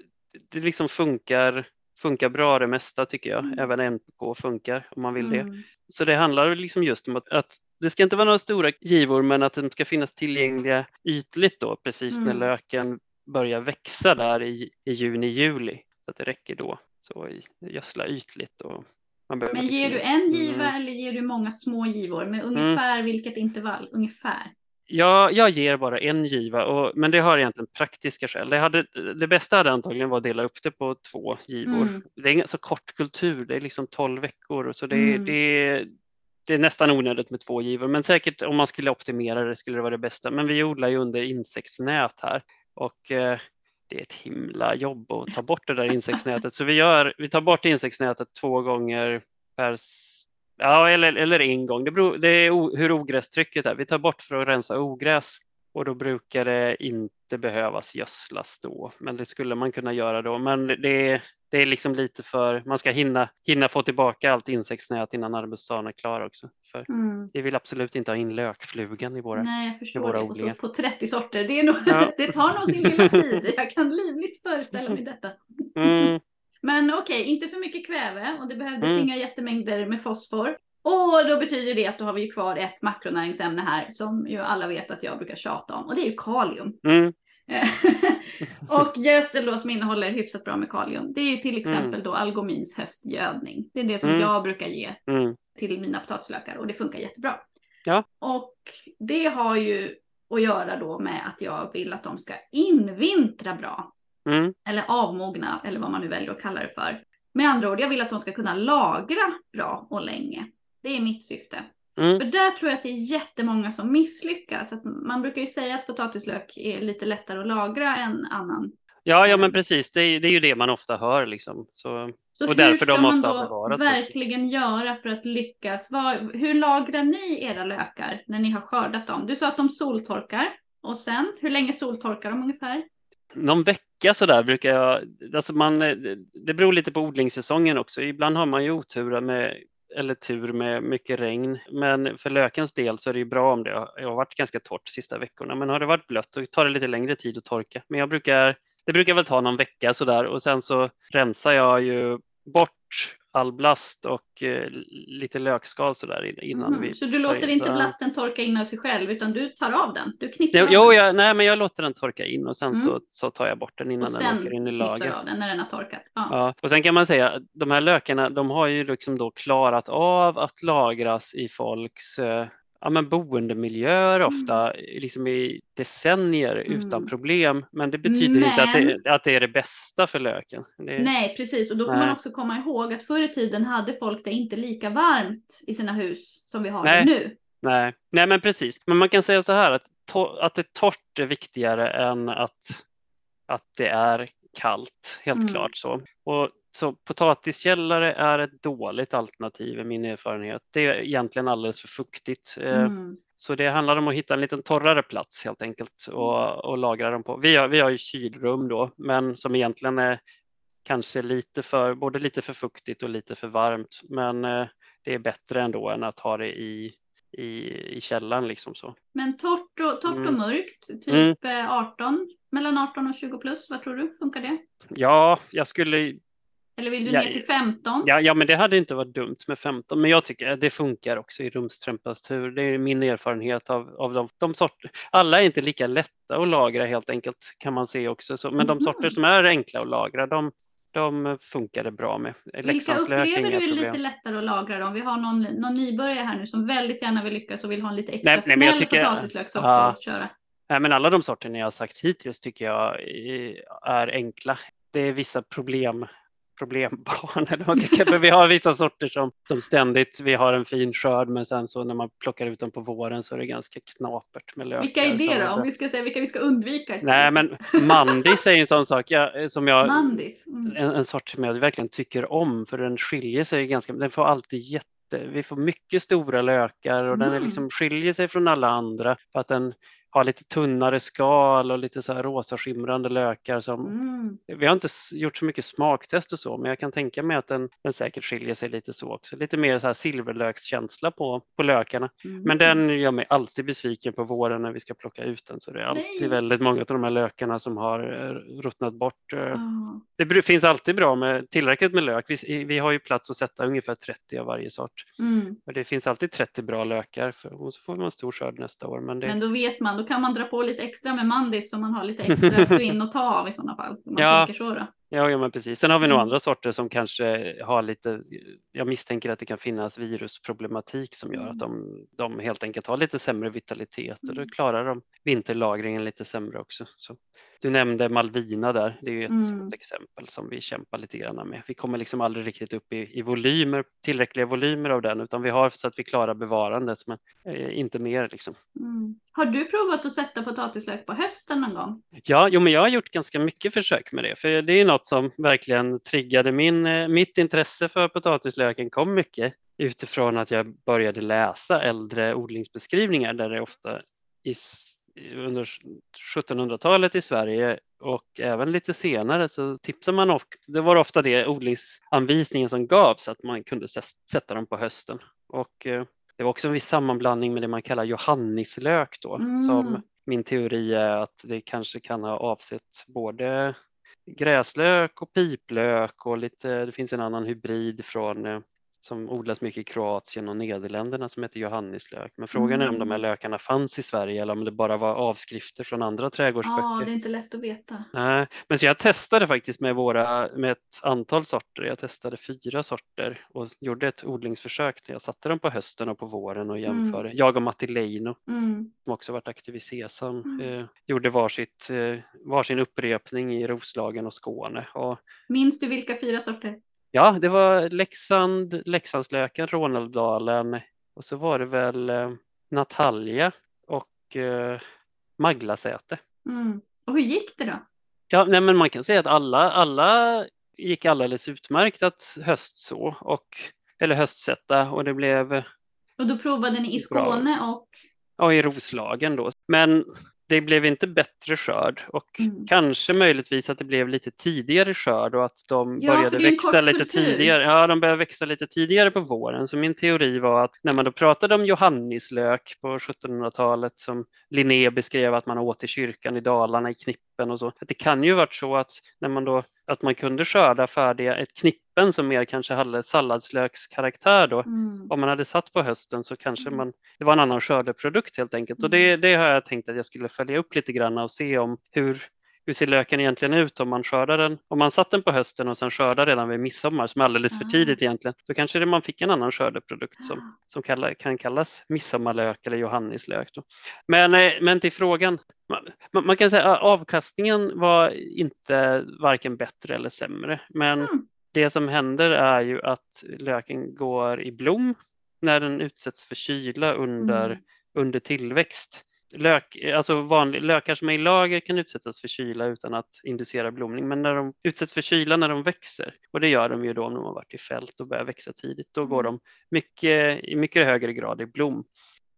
det liksom funkar, funkar bra det mesta tycker jag. Mm. Även NPK funkar om man vill det. Mm. Så det handlar liksom just om att, att det ska inte vara några stora givor men att de ska finnas tillgängliga ytligt då precis när Mm. löken börjar växa där i, i juni, juli. Så att det räcker då. Så gödsla ytligt. Och Men ger du en giva Mm. eller ger du många små givor? Med ungefär vilket intervall? Ungefär. Ja, jag ger bara en giva, och, men det har egentligen praktiska skäl. Det, hade, det bästa hade antagligen varit att dela upp det på två givor. Mm. Det är ingen så kort kultur, det är liksom 12 veckor, så det, Mm. det, det är nästan onödigt med två givor. Men säkert om man skulle optimera det skulle det vara det bästa. Men vi odlar ju under insektsnät här och eh, det är ett himla jobb att ta bort det där insektsnätet. Så vi, gör, vi tar bort insektsnätet två gånger per Ja, eller, eller en gång. Det, beror, det är o, hur ogrästrycket är. Vi tar bort för att rensa ogräs och då brukar det inte behövas gödslas då. Men det skulle man kunna göra då. Men det, det är liksom lite för, man ska hinna, hinna få tillbaka allt insektsnät innan arbetsdagen är klar också. För Mm. vi vill absolut inte ha in lökflugan i våra. Nej, jag förstår våra det. Odlingar. på 30 sorter. Det, är nog, Ja. det tar nog sin lilla tid. Jag kan livligt föreställa mig detta. Mm, Men okej, inte för mycket kväve och det behövdes Mm. inga jättemängder med fosfor. Och då betyder det att då har vi ju kvar ett makronäringsämne här som ju alla vet att jag brukar tjata om och det är ju kalium. mm, och gödsel då som innehåller hyfsat bra med kalium. Det är ju till exempel Mm. då algomins höstgödning. Det är det som Mm. jag brukar ge mm, till mina potatislökar och det funkar jättebra. Ja. Och det har ju att göra då med att jag vill att de ska invintra bra. mm, Eller avmogna eller vad man nu väljer att kalla det för. Med andra ord, jag vill att de ska kunna lagra bra och länge. Det är mitt syfte. mm. För där tror jag att det är jättemånga som misslyckas. Att man brukar ju säga att potatislök är lite lättare att lagra än annan. Ja, ja, men precis. Det är, det är ju det man ofta hör liksom. Så Så Och hur därför ska de man måste ha då bevarats. verkligen göra för att lyckas? Vad, hur lagrar ni era lökar när ni har skördat dem? Du sa att de soltorkar. Och sen, hur länge soltorkar de ungefär? Någon vecka sådär brukar jag, alltså man, det beror lite på odlingssäsongen också. Ibland har man ju otur med, eller tur med mycket regn. Men för lökens del så är det ju bra om det har varit ganska torrt sista veckorna. Men har det varit blött så tar det lite längre tid att torka. Men jag brukar, det brukar väl ta någon vecka sådär och sen så rensar jag ju bort all blast och eh, lite lökskal sådär innan Mhm, vi Så du låter in. inte blasten torka in av sig själv, utan du tar av den? Du knipsar av jo den jag, nej, men jag låter den torka in och sen Mm. så, så tar jag bort den innan och den sen åker in i knipsar lager. av den när den har torkat? Ja. Ja, och sen kan man säga de här lökarna, de har ju liksom då klarat av att lagras i folks eh, ja, men boendemiljöer ofta, liksom i decennier utan Mm. problem. Men det betyder inte att det, att det är det bästa för löken. Det, Nej, precis. Och då får Nej. man också komma ihåg att förr i tiden hade folk det inte lika varmt i sina hus som vi har Nej. det nu. nej, nej, men precis. Men man kan säga så här att, to, att det torrt är viktigare än att, att det är kallt, helt Mm. klart så. Och så potatiskällare är ett dåligt alternativ i min erfarenhet. Det är egentligen alldeles för fuktigt. Eh, Mm. Så det handlar om att hitta en liten torrare plats helt enkelt och, och lagra dem på. Vi har, vi har ju kylrum då, men som egentligen är kanske lite för, både lite för fuktigt och lite för varmt. Men eh, det är bättre ändå än att ha det i, i, i källaren liksom så. Men torrt och, torrt och Mm. mörkt, typ Mm. eh, 18, mellan 18 och 20 plus, vad tror du? Funkar det? Ja, jag skulle Eller vill du Ja, ner till 15? Ja, ja, men det hade inte varit dumt med 15, men jag tycker att det funkar också i rumstemperatur. Det är min erfarenhet av, av de, de sorter. Alla är inte lika lätta att lagra helt enkelt kan man se också, så, men de Mhm. sorter som är enkla att lagra, de, de funkar det bra med. Vilka upplever du är lite lättare att lagra dem? Vi har någon, någon nybörjare här nu som väldigt gärna vill lyckas och vill ha en lite extra Nej, nej, snäll tycker- potatislökssort ja. att köra. Nej, men alla de sorterna jag har sagt hittills tycker jag är enkla. Det är vissa problem problembarn. Eller man ska vi har vissa sorter som, som ständigt, vi har en fin skörd men sen så när man plockar ut dem på våren så är det ganska knapert med lökar. Vilka är det då? Om vi ska säga vilka vi ska undvika istället. Nej men mandis är ju en sån sak jag, som jag, Mandis. Mm. en, en sort som jag verkligen tycker om för den skiljer sig ganska, den får alltid jätte, vi får mycket stora lökar och den är Mm. liksom skiljer sig från alla andra för att den har lite tunnare skal och lite så här rosa skimrande lökar som Mm. vi har inte gjort så mycket smaktest och så, men jag kan tänka mig att den, den säkert skiljer sig lite så också. Lite mer så här silverlökskänsla på, på lökarna. Mm. Men den gör mig alltid besviken på våren när vi ska plocka ut den. Så det är alltid Nej. väldigt många av de här lökarna som har eh, ruttnat bort. Ah. Det finns alltid bra med tillräckligt med lök. Vi, vi har ju plats att sätta ungefär 30 av varje sort. Mm. Och det finns alltid 30 bra lökar för, och så får man stor skörd nästa år. Men det, Men då vet man, då kan man dra på lite extra med mandis så man har lite extra svinn att ta av i sådana fall. Man Ja. tänker så. Ja, ja men precis. Sen har vi nog Mm. andra sorter som kanske har lite, jag misstänker att det kan finnas virusproblematik som gör att de, de helt enkelt har lite sämre vitalitet och då Mm. klarar de vinterlagringen lite sämre också. Så, du nämnde Malvina där, det är ju ett Mm. exempel som vi kämpar lite grann med. Vi kommer liksom aldrig riktigt upp i, i volymer, tillräckliga volymer av den utan vi har så att vi klarar bevarandet men eh, inte mer liksom. Mm. Har du provat att sätta potatislök på hösten någon gång? Ja, jo, men jag har gjort ganska mycket försök med det, för det är något som verkligen triggade min, eh, mitt intresse för potatislöken kom mycket utifrån att jag började läsa äldre odlingsbeskrivningar där det ofta i, under 1700-talet i Sverige och även lite senare så tipsar man och det var ofta det odlingsanvisningen som gavs att man kunde sätta dem på hösten och eh, det var också en viss sammanblandning med det man kallar johannislök då Mm. som min teori är att det kanske kan ha avsett både gräslök och piplök och lite, det finns en annan hybrid från eh, som odlas mycket i Kroatien och Nederländerna som heter johannislök. Men frågan är om de här Mm. lökarna fanns i Sverige eller om det bara var avskrifter från andra trädgårdsböcker. Ja, det är inte lätt att veta. Nej, men så jag testade faktiskt med, våra, med ett antal sorter. Jag testade fyra sorter och gjorde ett odlingsförsök. Där jag satte dem på hösten och på våren och jämförde. Jag och Matti Leino Mm. som också varit aktiv i Sesam Mm. eh, gjorde varsitt, eh, varsin upprepning i Roslagen och Skåne. Och, Minns du vilka fyra sorter? Ja, det var Leksand, Leksandslöken, Råneldalen och så var det väl eh, Natalia och eh, Maglasäte. Mm. Och hur gick det då? Ja, nej, men man kan säga att alla, alla gick alldeles utmärkt att höstså och eller höstsätta och det blev. Och då provade ni i Skåne och? Ja, i Roslagen då. Men det blev inte bättre skörd och mm. kanske möjligtvis att det blev lite tidigare skörd och att de ja, började växa lite kultur. tidigare. Ja, de började växa lite tidigare på våren. Så min teori var att när man då pratade om johannislök på 1700-talet som Linné beskrev att man åt i kyrkan i Dalarna i knippen och så. Att det kan ju varit så att när man då att man kunde skörda färdiga ett knippen som mer kanske hade salladslökskaraktär då. Mm. Om man hade satt på hösten så kanske mm. man, det var en annan skördeprodukt helt enkelt. Och det, mm. det har jag tänkt att jag skulle följa upp lite grann och se om hur, hur ser löken egentligen ut om man skördar den? Om man satt den på hösten och sen skördar redan vid midsommar som är alldeles för ah. tidigt egentligen, då kanske det man fick en annan skördeprodukt som, som kalla, kan kallas midsommarlök eller johannislök. Då. Men, eh, men till frågan, man, man kan säga att avkastningen var inte varken bättre eller sämre, men mm. Det som händer är ju att löken går i blom när den utsätts för kyla under, mm. under tillväxt lök, alltså vanlig, lökar som är i lager kan utsättas för kyla utan att inducera blomning, men när de utsätts för kyla när de växer, och det gör de ju då om de har varit i fält och börjar växa tidigt, då går mm. de mycket, i mycket högre grad i blom.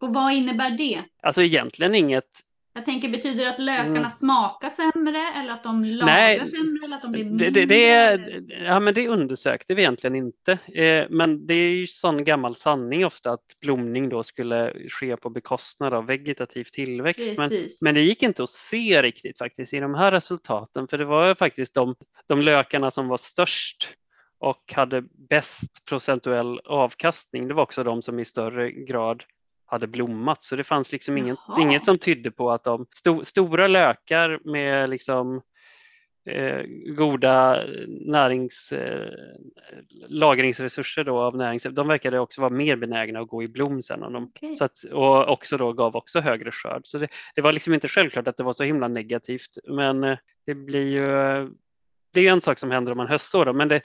Och vad innebär det? Alltså egentligen inget jag tänker, betyder det att lökarna mm. smakar sämre eller att de lagrar Nej, sämre eller att de blir mindre? Det, det, är, ja, men det undersökte vi egentligen inte. Eh, men det är ju sån gammal sanning ofta att blomning då skulle ske på bekostnad av vegetativ tillväxt. Men, men, det gick inte att se riktigt faktiskt i de här resultaten för det var faktiskt de, de lökarna som var störst och hade bäst procentuell avkastning. Det var också de som i större grad hade blommat så det fanns liksom inget, inget som tydde på att de sto, stora lökar med liksom eh, goda närings, eh, lagringsresurser då av näringsämnen, de verkade också vara mer benägna att gå i blom sen. Om de, okay. så att, och också då gav också högre skörd. Så det, det, var liksom inte självklart att det var så himla negativt men eh, det blir ju det är en sak som händer om man höstsår, men det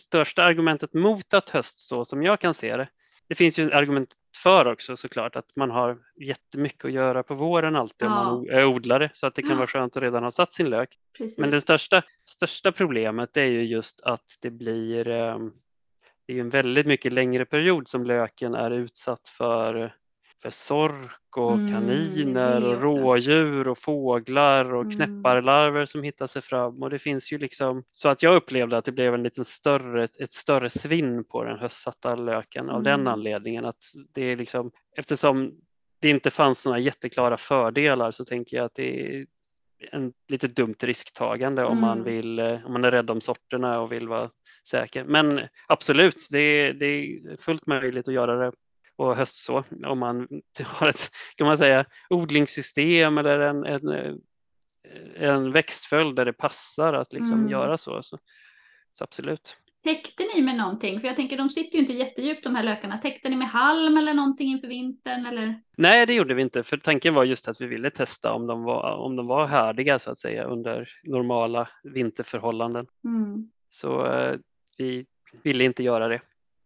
största argumentet mot att höstså som jag kan se det, det finns ju argument för också såklart att man har jättemycket att göra på våren alltid ja. om man är odlare så att det kan ja. vara skönt att redan ha satt sin lök. Precis. Men det största, största problemet är ju just att det blir ehm, det är en väldigt mycket längre period som löken är utsatt för för sork och mm, kaniner och rådjur och fåglar och mm. knäpparlarver som hittar sig fram och det finns ju liksom så att jag upplevde att det blev en lite större, ett större svinn på den höstsatta löken mm. av den mm. anledningen att det är liksom eftersom det inte fanns några jätteklara fördelar så tänker jag att det är en lite dumt risktagande om man mm. vill, eh, om man är rädd om sorterna och vill vara säker. Men absolut, det det är fullt möjligt att göra det och höstså om man har ett kan man säga, odlingssystem eller en, en, en växtföljd där det passar att liksom mm. göra så, så. Så absolut. Täckte ni med någonting? För jag tänker de sitter ju inte jättedjupt de här lökarna. Täckte ni med halm eller någonting inför vintern? Eller? Nej, det gjorde vi inte. För tanken var just att vi ville testa om de var, om de var härdiga så att säga under normala vinterförhållanden. Mm. Så eh, vi ville inte göra det.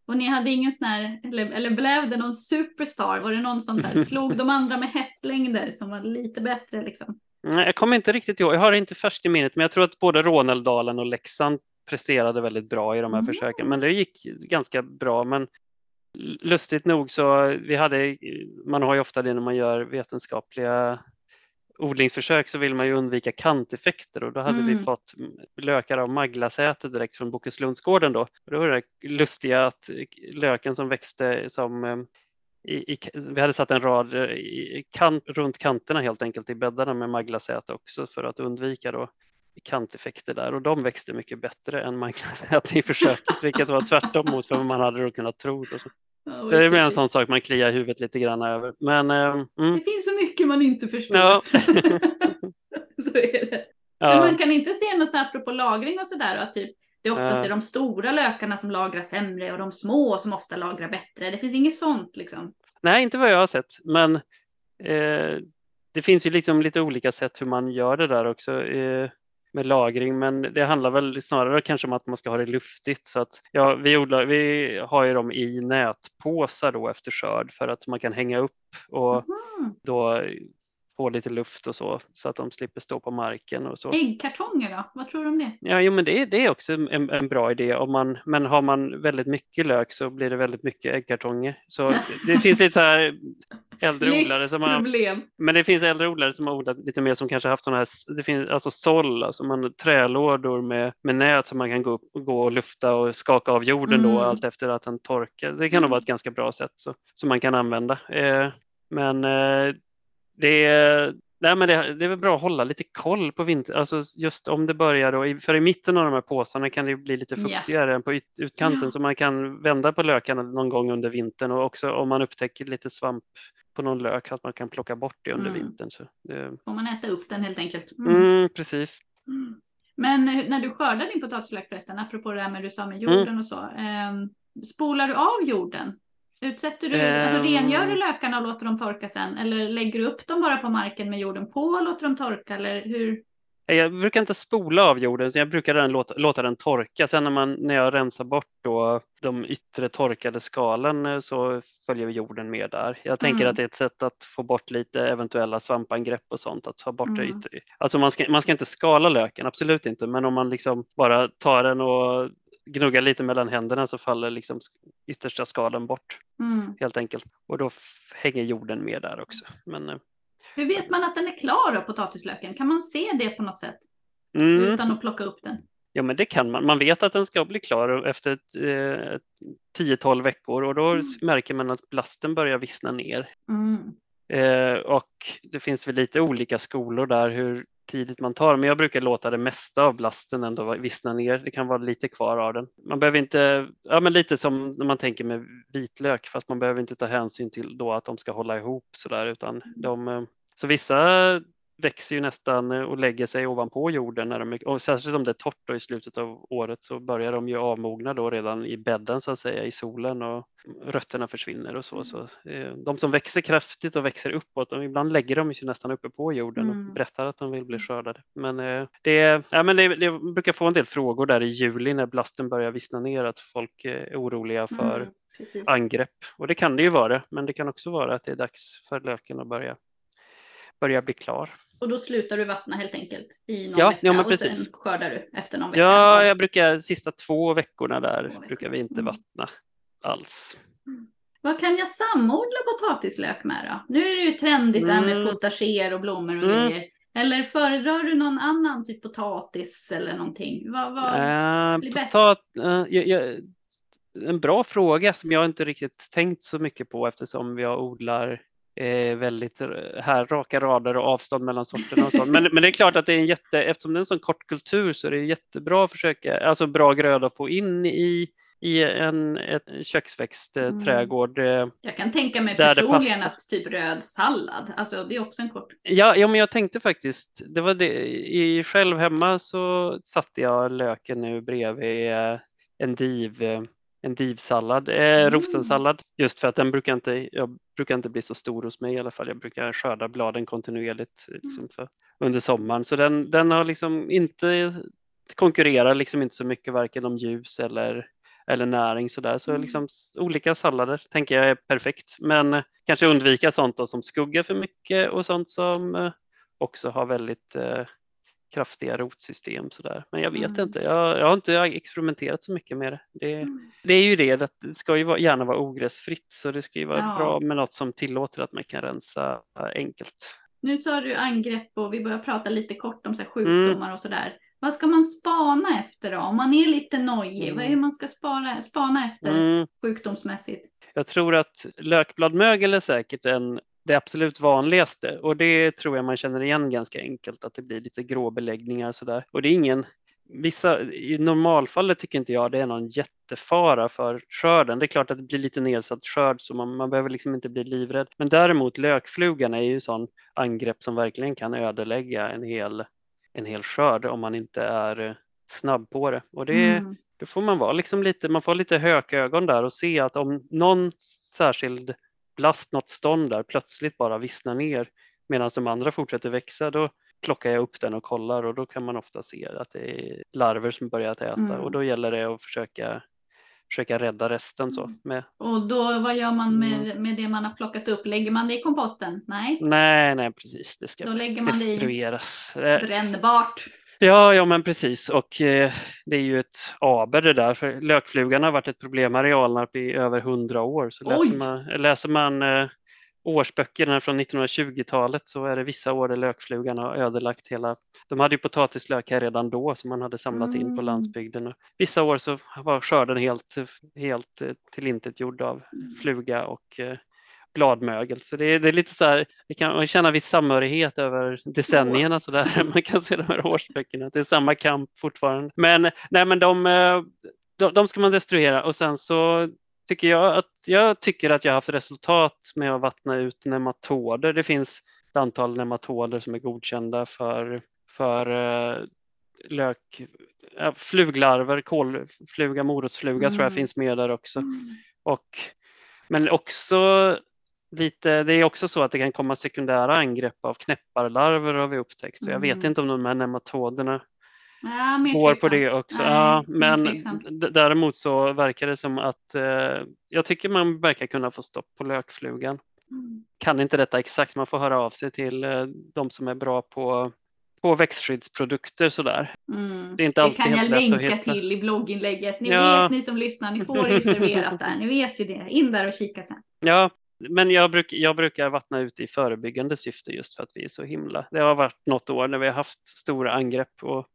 Och ni hade ingen sån här, eller, eller blev det någon superstar? Var det någon som så här, slog de andra med hästlängder som var lite bättre liksom? Nej, jag kommer inte riktigt ihåg, jag har det inte färskt i minnet, men jag tror att både Rånälvdalen och Leksand presterade väldigt bra i de här mm. försöken, men det gick ganska bra. Men lustigt nog så vi hade, man har ju ofta det när man gör vetenskapliga odlingsförsök så vill man ju undvika kanteffekter och då hade mm. vi fått lökar av Maglasäte direkt från Bokeslundsgården då. Och då var det lustiga att löken som växte som eh, i, i, vi hade satt en rad i, kant, runt kanterna helt enkelt i bäddarna med Maglasäte också för att undvika då kanteffekter där och de växte mycket bättre än Maglasäte i försöket vilket var tvärtom mot vad man hade då kunnat tro. Då. Ja, det är mer en sån sak man kliar huvudet lite grann över. Men, äh, mm. Det finns så mycket man inte förstår. Ja. så är det. Ja. Men man kan inte se något så apropå lagring och sådär att typ det oftast ja. är de stora lökarna som lagrar sämre och de små som ofta lagrar bättre. Det finns inget sånt liksom. Nej, inte vad jag har sett, men eh, det finns ju liksom lite olika sätt hur man gör det där också. Eh, med lagring, men det handlar väl snarare kanske om att man ska ha det luftigt. Så att, ja, vi, odlar, vi har ju dem i nätpåsar då efter skörd för att man kan hänga upp och mm. då få lite luft och så, så att de slipper stå på marken och så. Äggkartonger då? Vad tror du om det? Ja, jo, men det, det är också en, en bra idé. Om man, men har man väldigt mycket lök så blir det väldigt mycket äggkartonger. Så det finns lite så här äldre odlare som har, men det finns äldre odlare som har odlat lite mer som kanske haft sådana här, det finns alltså såll, alltså man trälådor med, med nät som man kan gå, upp, gå och lufta och skaka av jorden mm. då allt efter att den torkar. Det kan nog vara ett ganska bra sätt så, som man kan använda. Eh, men eh, det är, nej, men det, det, är väl bra att hålla lite koll på vinter, alltså just om det börjar då, för i mitten av de här påsarna kan det bli lite fuktigare yeah. än på ut, utkanten yeah. så man kan vända på lökarna någon gång under vintern och också om man upptäcker lite svamp på någon lök att man kan plocka bort det under mm. vintern. Så det... Får man äta upp den helt enkelt. Mm. Mm, precis. Mm. Men när du skördar din potatislök förresten, apropå det här med du sa med jorden mm. och så, eh, spolar du av jorden Utsätter du, um, alltså rengör du lökarna och låter dem torka sen? Eller lägger du upp dem bara på marken med jorden på och låter dem torka? Eller hur? Jag brukar inte spola av jorden, jag brukar den låta, låta den torka. Sen när, man, när jag rensar bort då de yttre torkade skalen eh, så följer jorden med där. Jag tänker mm. att det är ett sätt att få bort lite eventuella svampangrepp och sånt, att ta bort mm. det yttre. Alltså man ska, man ska inte skala löken, absolut inte, men om man liksom bara tar den och gnuggar lite mellan händerna så faller liksom yttersta skalen bort mm. helt enkelt. Och då hänger jorden med där också. Men, eh, Hur vet man att den är klar då, potatislöken? Kan man se det på något sätt? Mm. Utan att plocka upp den? Ja, men det kan man. Man vet att den ska bli klar efter ett, eh, 10-12 veckor och då mm. märker man att blasten börjar vissna ner. Mm. Eh, och det finns väl lite olika skolor där hur tidigt man tar, men jag brukar låta det mesta av blasten ändå vissna ner. Det kan vara lite kvar av den. Man behöver inte, ja men lite som när man tänker med vitlök, fast man behöver inte ta hänsyn till då att de ska hålla ihop så där, utan de, eh, så vissa växer ju nästan eh, och lägger sig ovanpå jorden. När de, och särskilt om det är torrt då i slutet av året så börjar de ju avmogna då redan i bädden så att säga i solen och rötterna försvinner och så. så eh, de som växer kraftigt och växer uppåt, de, ibland lägger de sig nästan uppe på jorden och mm. berättar att de vill bli skördade. Men, eh, det, ja, men det, det brukar få en del frågor där i juli när blasten börjar vissna ner att folk är oroliga för mm. Precis. angrepp. Och det kan det ju vara, men det kan också vara att det är dags för löken att börja, börja bli klar. Och då slutar du vattna helt enkelt i någon ja, vecka ja, och sen skördar du efter någon vecka? Ja, jag brukar sista två veckorna där veckor. brukar vi inte mm. vattna alls. Mm. Vad kan jag samodla potatislök med då? Nu är det ju trendigt mm. där med mm. potager och blommor och mm. grejer. Eller föredrar du någon annan typ potatis eller någonting? Vad, vad äh, blir bäst? Uh, jag, jag, en bra fråga som jag inte riktigt tänkt så mycket på eftersom jag odlar eh, väldigt här, raka rader och avstånd mellan sorterna och så. Men, men det är klart att det är en jätte, eftersom det är en sån kort kultur så är det jättebra att försöka, alltså bra gröda att få in i i en, köksväxtträdgård. Mm. Jag kan tänka mig personligen att typ röd sallad, alltså det är också en kort. Ja, ja men jag tänkte faktiskt, det var det, i själv hemma så satte jag löken nu bredvid eh, en div eh, en divsallad, eh, mm. rosensallad, just för att den brukar inte, jag brukar inte bli så stor hos mig i alla fall. Jag brukar skörda bladen kontinuerligt liksom mm. för, under sommaren, så den, den har liksom inte konkurrerar liksom inte så mycket varken om ljus eller, eller näring så där. Så mm. liksom olika sallader tänker jag är perfekt, men kanske undvika sånt då som skuggar för mycket och sånt som eh, också har väldigt eh, kraftiga rotsystem sådär. Men jag vet mm. inte, jag, jag, har inte experimenterat så mycket med det. Det, mm. det är ju det, att det ska ju gärna vara ogräsfritt så det ska ju vara ja. bra med något som tillåter att man kan rensa enkelt. Nu sa du angrepp och vi börjar prata lite kort om så sjukdomar mm. och sådär. Vad ska man spana efter då? Om man är lite nojig, mm. vad är det man ska spana, spana efter mm. sjukdomsmässigt? Jag tror att lökbladmögel är säkert en det absolut vanligaste och det tror jag man känner igen ganska enkelt att det blir lite grå beläggningar sådär. Och det är ingen Vissa, I normalfallet tycker inte jag det är någon jättefara för skörden. Det är klart att det blir lite nedsatt skörd så man, man behöver liksom inte bli livrädd. Men däremot lökflugan är ju sån angrepp som verkligen kan ödelägga en hel, en hel skörd om man inte är snabb på det. Och det, mm. då får man vara liksom lite, man får lite hökögon där och se att om någon särskild blast, något stånd där plötsligt bara vissnar ner medan de andra fortsätter växa, då plockar jag upp den och kollar och då kan man ofta se att det är larver som börjat äta mm. och då gäller det att försöka försöka rädda resten så. Mm. Med, Och då, vad gör man med, Mm. med det man har plockat upp? Lägger man det i komposten? Nej, nej, nej precis, det ska Då lägger man det i- destrueras. Eh, brännbart. Ja, ja men precis och eh, det är ju ett aber det där för lökflugan har varit ett problem i Alnarp i över hundra år. Så läser Oj. man, läser man eh, årsböckerna från 1920-talet så är det vissa år där lökflugan har ödelagt hela. De hade ju potatislök här redan då som man hade samlat in på Mm. landsbygden. Och vissa år så var skörden helt, helt eh, tillintetgjord av fluga och eh, bladmögel. Så det är, det är lite så här, vi kan känna viss samhörighet över decennierna så där. Man kan se de här årsböckerna, det är samma kamp fortfarande. Men nej, men de, eh, de, de ska man destruera och sen så tycker jag att jag tycker att jag har haft resultat med att vattna ut nematoder. Det finns ett antal nematoder som är godkända för, för eh, lök, ja, fluglarver, kolfluga, morotsfluga tror jag Mm. finns med där också. Mm. Och, men också lite, det är också så att det kan komma sekundära angrepp av knäpparlarver har vi upptäckt. Och jag vet Mm. inte om de här nematoderna Ja, går på det också. Nej, ja, men däremot så verkar det som att eh, jag tycker man verkar kunna få stopp på lökflugan. Mm. Kan inte detta exakt, man får höra av sig till eh, de som är bra på, på växtskyddsprodukter sådär. Mm. Det är inte alltid kan jag länka till i blogginlägget. Ni Ja. vet ni som lyssnar, ni får det ju serverat där. Ni vet ju det. In där och kika sen. Ja, men jag, bruk, jag brukar vattna ut i förebyggande syfte just för att vi är så himla. Det har varit något år när vi har haft stora angrepp och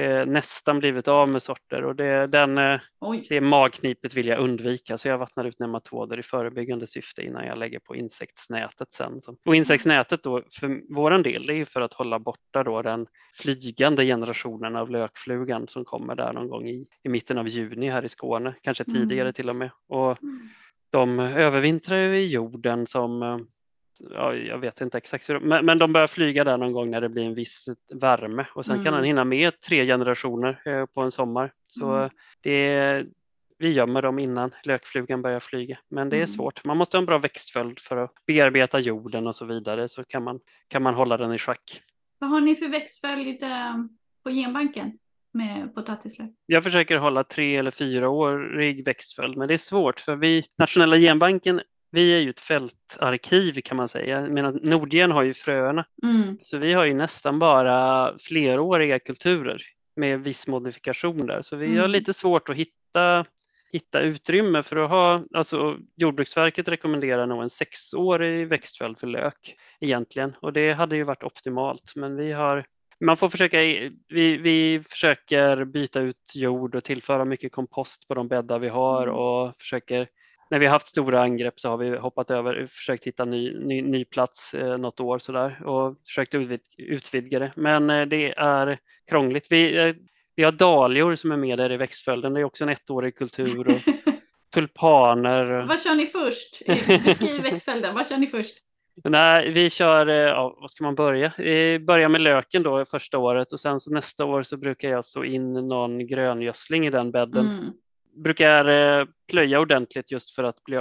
eh, nästan blivit av med sorter och det, den, eh, det magknipet vill jag undvika så jag vattnar ut nematoder i förebyggande syfte innan jag lägger på insektsnätet sen. Och insektsnätet då för våran del det är ju för att hålla borta då den flygande generationen av lökflugan som kommer där någon gång i, i mitten av juni här i Skåne, kanske Mm. tidigare till och med. Och Mm. De övervintrar ju i jorden som, eh, ja, jag vet inte exakt hur, men, men de börjar flyga där någon gång när det blir en viss värme och sen kan Mm. den hinna med tre generationer eh, på en sommar. Så Mm. det, vi gömmer dem innan lökflugan börjar flyga, men det är Mm. svårt. Man måste ha en bra växtföljd för att bearbeta jorden och så vidare så kan man, kan man hålla den i schack. Vad har ni för växtföljd eh, på genbanken med potatislök? Jag försöker hålla tre eller fyraårig växtföljd, men det är svårt för vi, Nationella genbanken, vi är ju ett fältarkiv kan man säga, medan Nordgen har ju fröerna. Mm. Så vi har ju nästan bara fleråriga kulturer med viss modifikation där. Så vi har Mm. lite svårt att hitta, hitta utrymme för att ha, alltså Jordbruksverket rekommenderar nog en sexårig växtföljd för lök egentligen och det hade ju varit optimalt men vi har man får försöka, vi, vi försöker byta ut jord och tillföra mycket kompost på de bäddar vi har Mm. och försöker när vi har haft stora angrepp så har vi hoppat över, försökt hitta ny, ny, ny plats eh, något år sådär och försökt utvid, utvidga det. Men eh, det är krångligt. Vi, eh, vi har dahlior som är med där i växtföljden. Det är också en ettårig kultur och tulpaner. Vad kör ni först? Beskriv växtföljden. Vad kör ni först? Nej, vi kör, eh, ja, vad ska man börja? Eh, Börja med löken då första året och sen så nästa år så brukar jag så in någon gröngödsling i den bädden. Mm. Brukar eh, plöja ordentligt just för att bli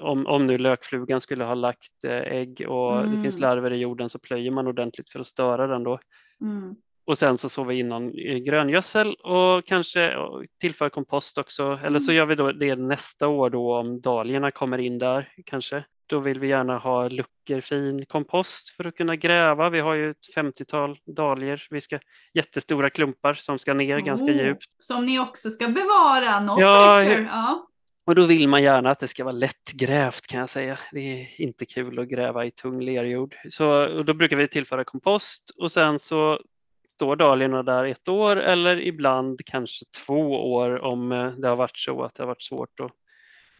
om, om nu lökflugan skulle ha lagt eh, ägg och det Mm. finns larver i jorden så plöjer man ordentligt för att störa den då. Mm. Och sen så sår vi in någon gröngödsel och kanske tillför kompost också. Eller så Mm. gör vi då det nästa år då om dahliorna kommer in där kanske. Då vill vi gärna ha luckor, fin kompost för att kunna gräva. Vi har ju ett 50-tal dahlior. Vi ska jättestora klumpar som ska ner ganska Oh, djupt. Som ni också ska bevara. No Ja. Ja. Och då vill man gärna att det ska vara lättgrävt kan jag säga. Det är inte kul att gräva i tung lerjord. Så då brukar vi tillföra kompost och sen så står dahliorna där ett år eller ibland kanske två år om eh, det har varit så att det har varit svårt att,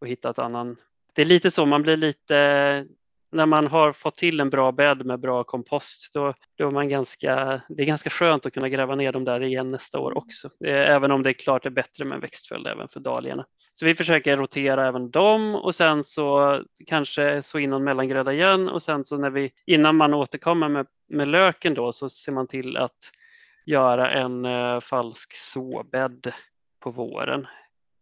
att hitta ett annan. Det är lite så, man blir lite när man har fått till en bra bädd med bra kompost, då, då är man ganska, det är ganska skönt att kunna gräva ner dem där igen nästa år också. Eh, även om det är klart är bättre med en växtföljd även för dahliorna. Så vi försöker rotera även dem och sen så kanske så in någon mellangröda igen och sen så när vi innan man återkommer med, med löken då så ser man till att göra en eh, falsk såbädd på våren.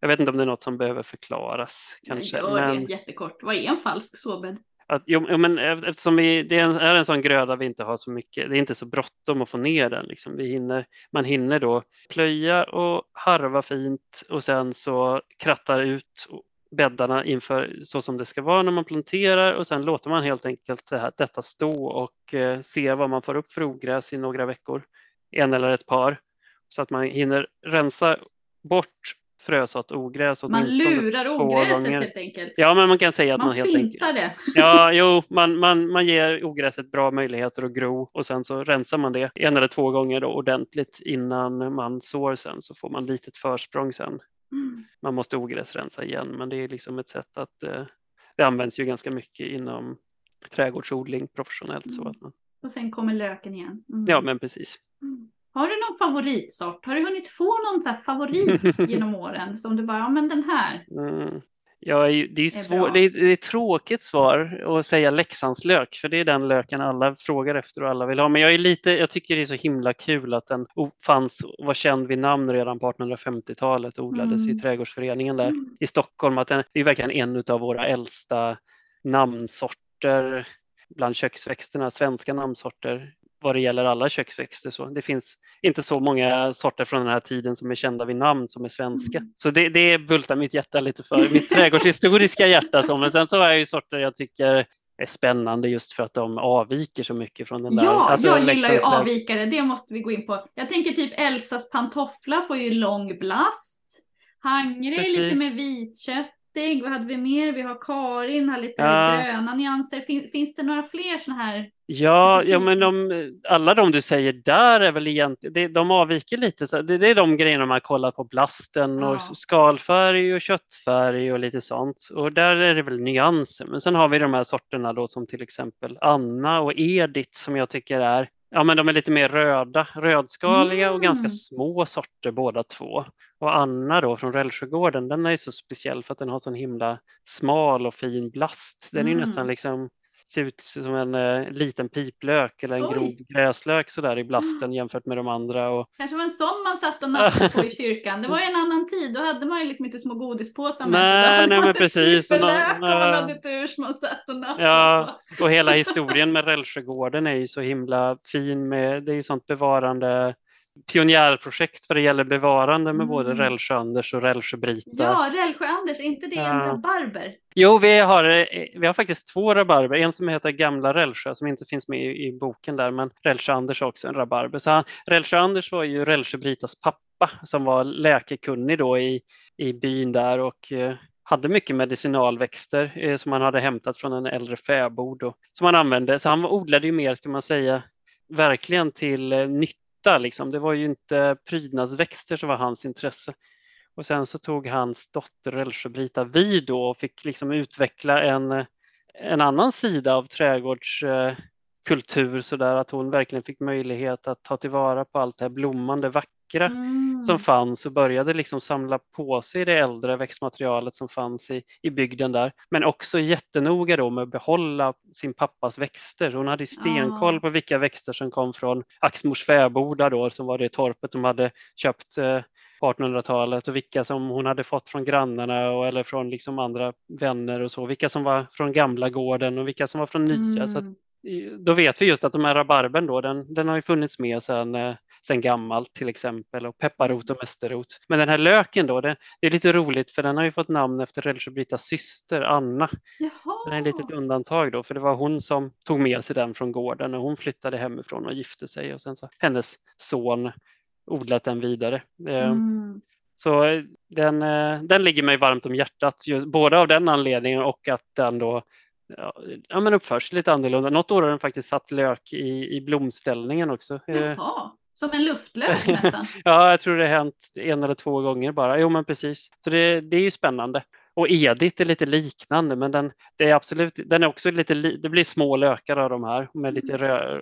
Jag vet inte om det är något som behöver förklaras kanske. Jag gör men... det jättekort. Vad är en falsk såbädd? Att, jo, men eftersom vi, det är en sån gröda vi inte har så mycket, det är inte så bråttom att få ner den. Liksom. Vi hinner, man hinner då plöja och harva fint och sen så krattar ut bäddarna inför så som det ska vara när man planterar och sen låter man helt enkelt det här, detta stå och eh, se vad man får upp för ogräs i några veckor, en eller ett par, så att man hinner rensa bort frösått ogräs. Man lurar ogräset gånger. helt enkelt. Ja, men man kan säga att man, man helt enkelt. det. Ja, jo, man, man, man ger ogräset bra möjligheter att gro och sen så rensar man det en eller två gånger då ordentligt innan man sår sen så får man litet försprång sen. Mm. Man måste ogräsrensa igen, men det är liksom ett sätt att eh, det används ju ganska mycket inom trädgårdsodling professionellt. Mm. Så att man... Och sen kommer löken igen. Mm. Ja, men precis. Har du någon favoritsort? Har du hunnit få någon så favorit genom åren som du bara, ja men den här. Mm. Ja, det är, är, svår, det är, det är ett tråkigt svar att säga Leksandslök, för det är den löken alla frågar efter och alla vill ha. Men jag, är lite, jag tycker det är så himla kul att den fanns och var känd vid namn redan på 1850-talet och odlades mm. i trädgårdsföreningen där mm. i Stockholm. Att den, det är verkligen en av våra äldsta namnsorter bland köksväxterna, svenska namnsorter vad det gäller alla köksväxter. Så det finns inte så många sorter från den här tiden som är kända vid namn som är svenska. Mm. Så det, det bultar mitt hjärta lite för, mitt trädgårdshistoriska hjärta. Så. Men sen så har jag ju sorter jag tycker är spännande just för att de avviker så mycket från den där. Ja, alltså, jag gillar ju avvikare, det måste vi gå in på. Jag tänker typ Elsas pantoffla får ju lång blast. Hangre lite med vitkött Lustig, vad hade vi mer? Vi har Karin, har lite ja. gröna nyanser. Fin, finns det några fler sådana här? Ja, ja men de, alla de du säger där är väl egentligen, de avviker lite. Så det, det är de grejerna man kollar på blasten ja. och skalfärg och köttfärg och lite sånt. Och där är det väl nyanser. Men sen har vi de här sorterna då som till exempel Anna och Edith som jag tycker är Ja, men de är lite mer röda, rödskaliga mm. och ganska mm. små sorter båda två. Och Anna då från Rälsjögården, den är ju så speciell för att den har så en himla smal och fin blast. Den är mm. nästan liksom ser ut som en uh, liten piplök eller en Oj. grov gräslök sådär i blasten jämfört med de andra. Och... Kanske var en sån man satt och nappade på i kyrkan. Det var ju en annan tid, då hade man ju liksom inte små godispåsar med sig. Nej, men precis. Pipelök och man hade tur som man satt och nappade ja, på. Och hela historien med Rälsjögården är ju så himla fin med, det är ju sånt bevarande pionjärprojekt vad det gäller bevarande med mm. både Rälsjö-Anders och Rälsjö-Brita. Ja, Rälsjö-Anders, är inte det en rabarber? Jo, vi har, vi har faktiskt två rabarber. En som heter Gamla Rälsjö som inte finns med i, i boken där, men Rälsjö-Anders är också en rabarber. Så Rälsjö-Anders var ju Rälsjö-Britas pappa som var läkekunnig då i, i byn där och eh, hade mycket medicinalväxter eh, som han hade hämtat från en äldre fäbod och, som han använde. Så han odlade ju mer, ska man säga, verkligen till eh, nytta nytta. Liksom. Det var ju inte prydnadsväxter som var hans intresse. Och sen så tog hans dotter Elsjöbrita vid då och fick liksom utveckla en, en annan sida av trädgårdskultur så där att hon verkligen fick möjlighet att ta tillvara på allt det här blommande vackra mm. som fanns och började liksom samla på sig det äldre växtmaterialet som fanns i, i bygden där. Men också jättenoga då med att behålla sin pappas växter. Hon hade stenkoll på vilka växter som kom från Axmors fäbodar då som var det torpet de hade köpt eh, på 1800-talet och vilka som hon hade fått från grannarna och, eller från liksom andra vänner och så, vilka som var från gamla gården och vilka som var från nya. Mm. Så att, mm. då vet vi just att de här rabarbern då, den, den har ju funnits med sedan eh, sen gammalt till exempel och pepparrot och mästerrot. Men den här löken då, det, det är lite roligt för den har ju fått namn efter Relsjöbritas syster Anna. Jaha. Så det är ett litet undantag då för det var hon som tog med sig den från gården och hon flyttade hemifrån och gifte sig och sen så hennes son odlat den vidare. Eh, mm. Så den, eh, den ligger mig varmt om hjärtat, just, både av den anledningen och att den då ja, men uppförs lite annorlunda. Något år har den faktiskt satt lök i, i blomställningen också. Eh, Jaha. Som en luftlök nästan. ja, jag tror det har hänt en eller två gånger bara. Jo, men precis. Så det, det är ju spännande. Och Edith är lite liknande, men den, det är absolut, den är också lite, det blir små lökar av de här med lite mm. rö,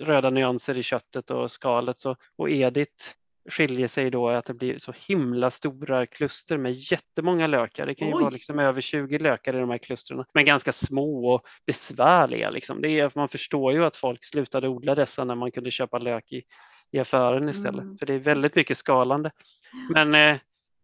röda nyanser i köttet och skalet. Så, och Edith skiljer sig då att det blir så himla stora kluster med jättemånga lökar. Det kan ju Oj. vara liksom över 20 lökar i de här klustren, men ganska små och besvärliga. Liksom. Det är, man förstår ju att folk slutade odla dessa när man kunde köpa lök i, i affären istället, mm. för det är väldigt mycket skalande. Men eh,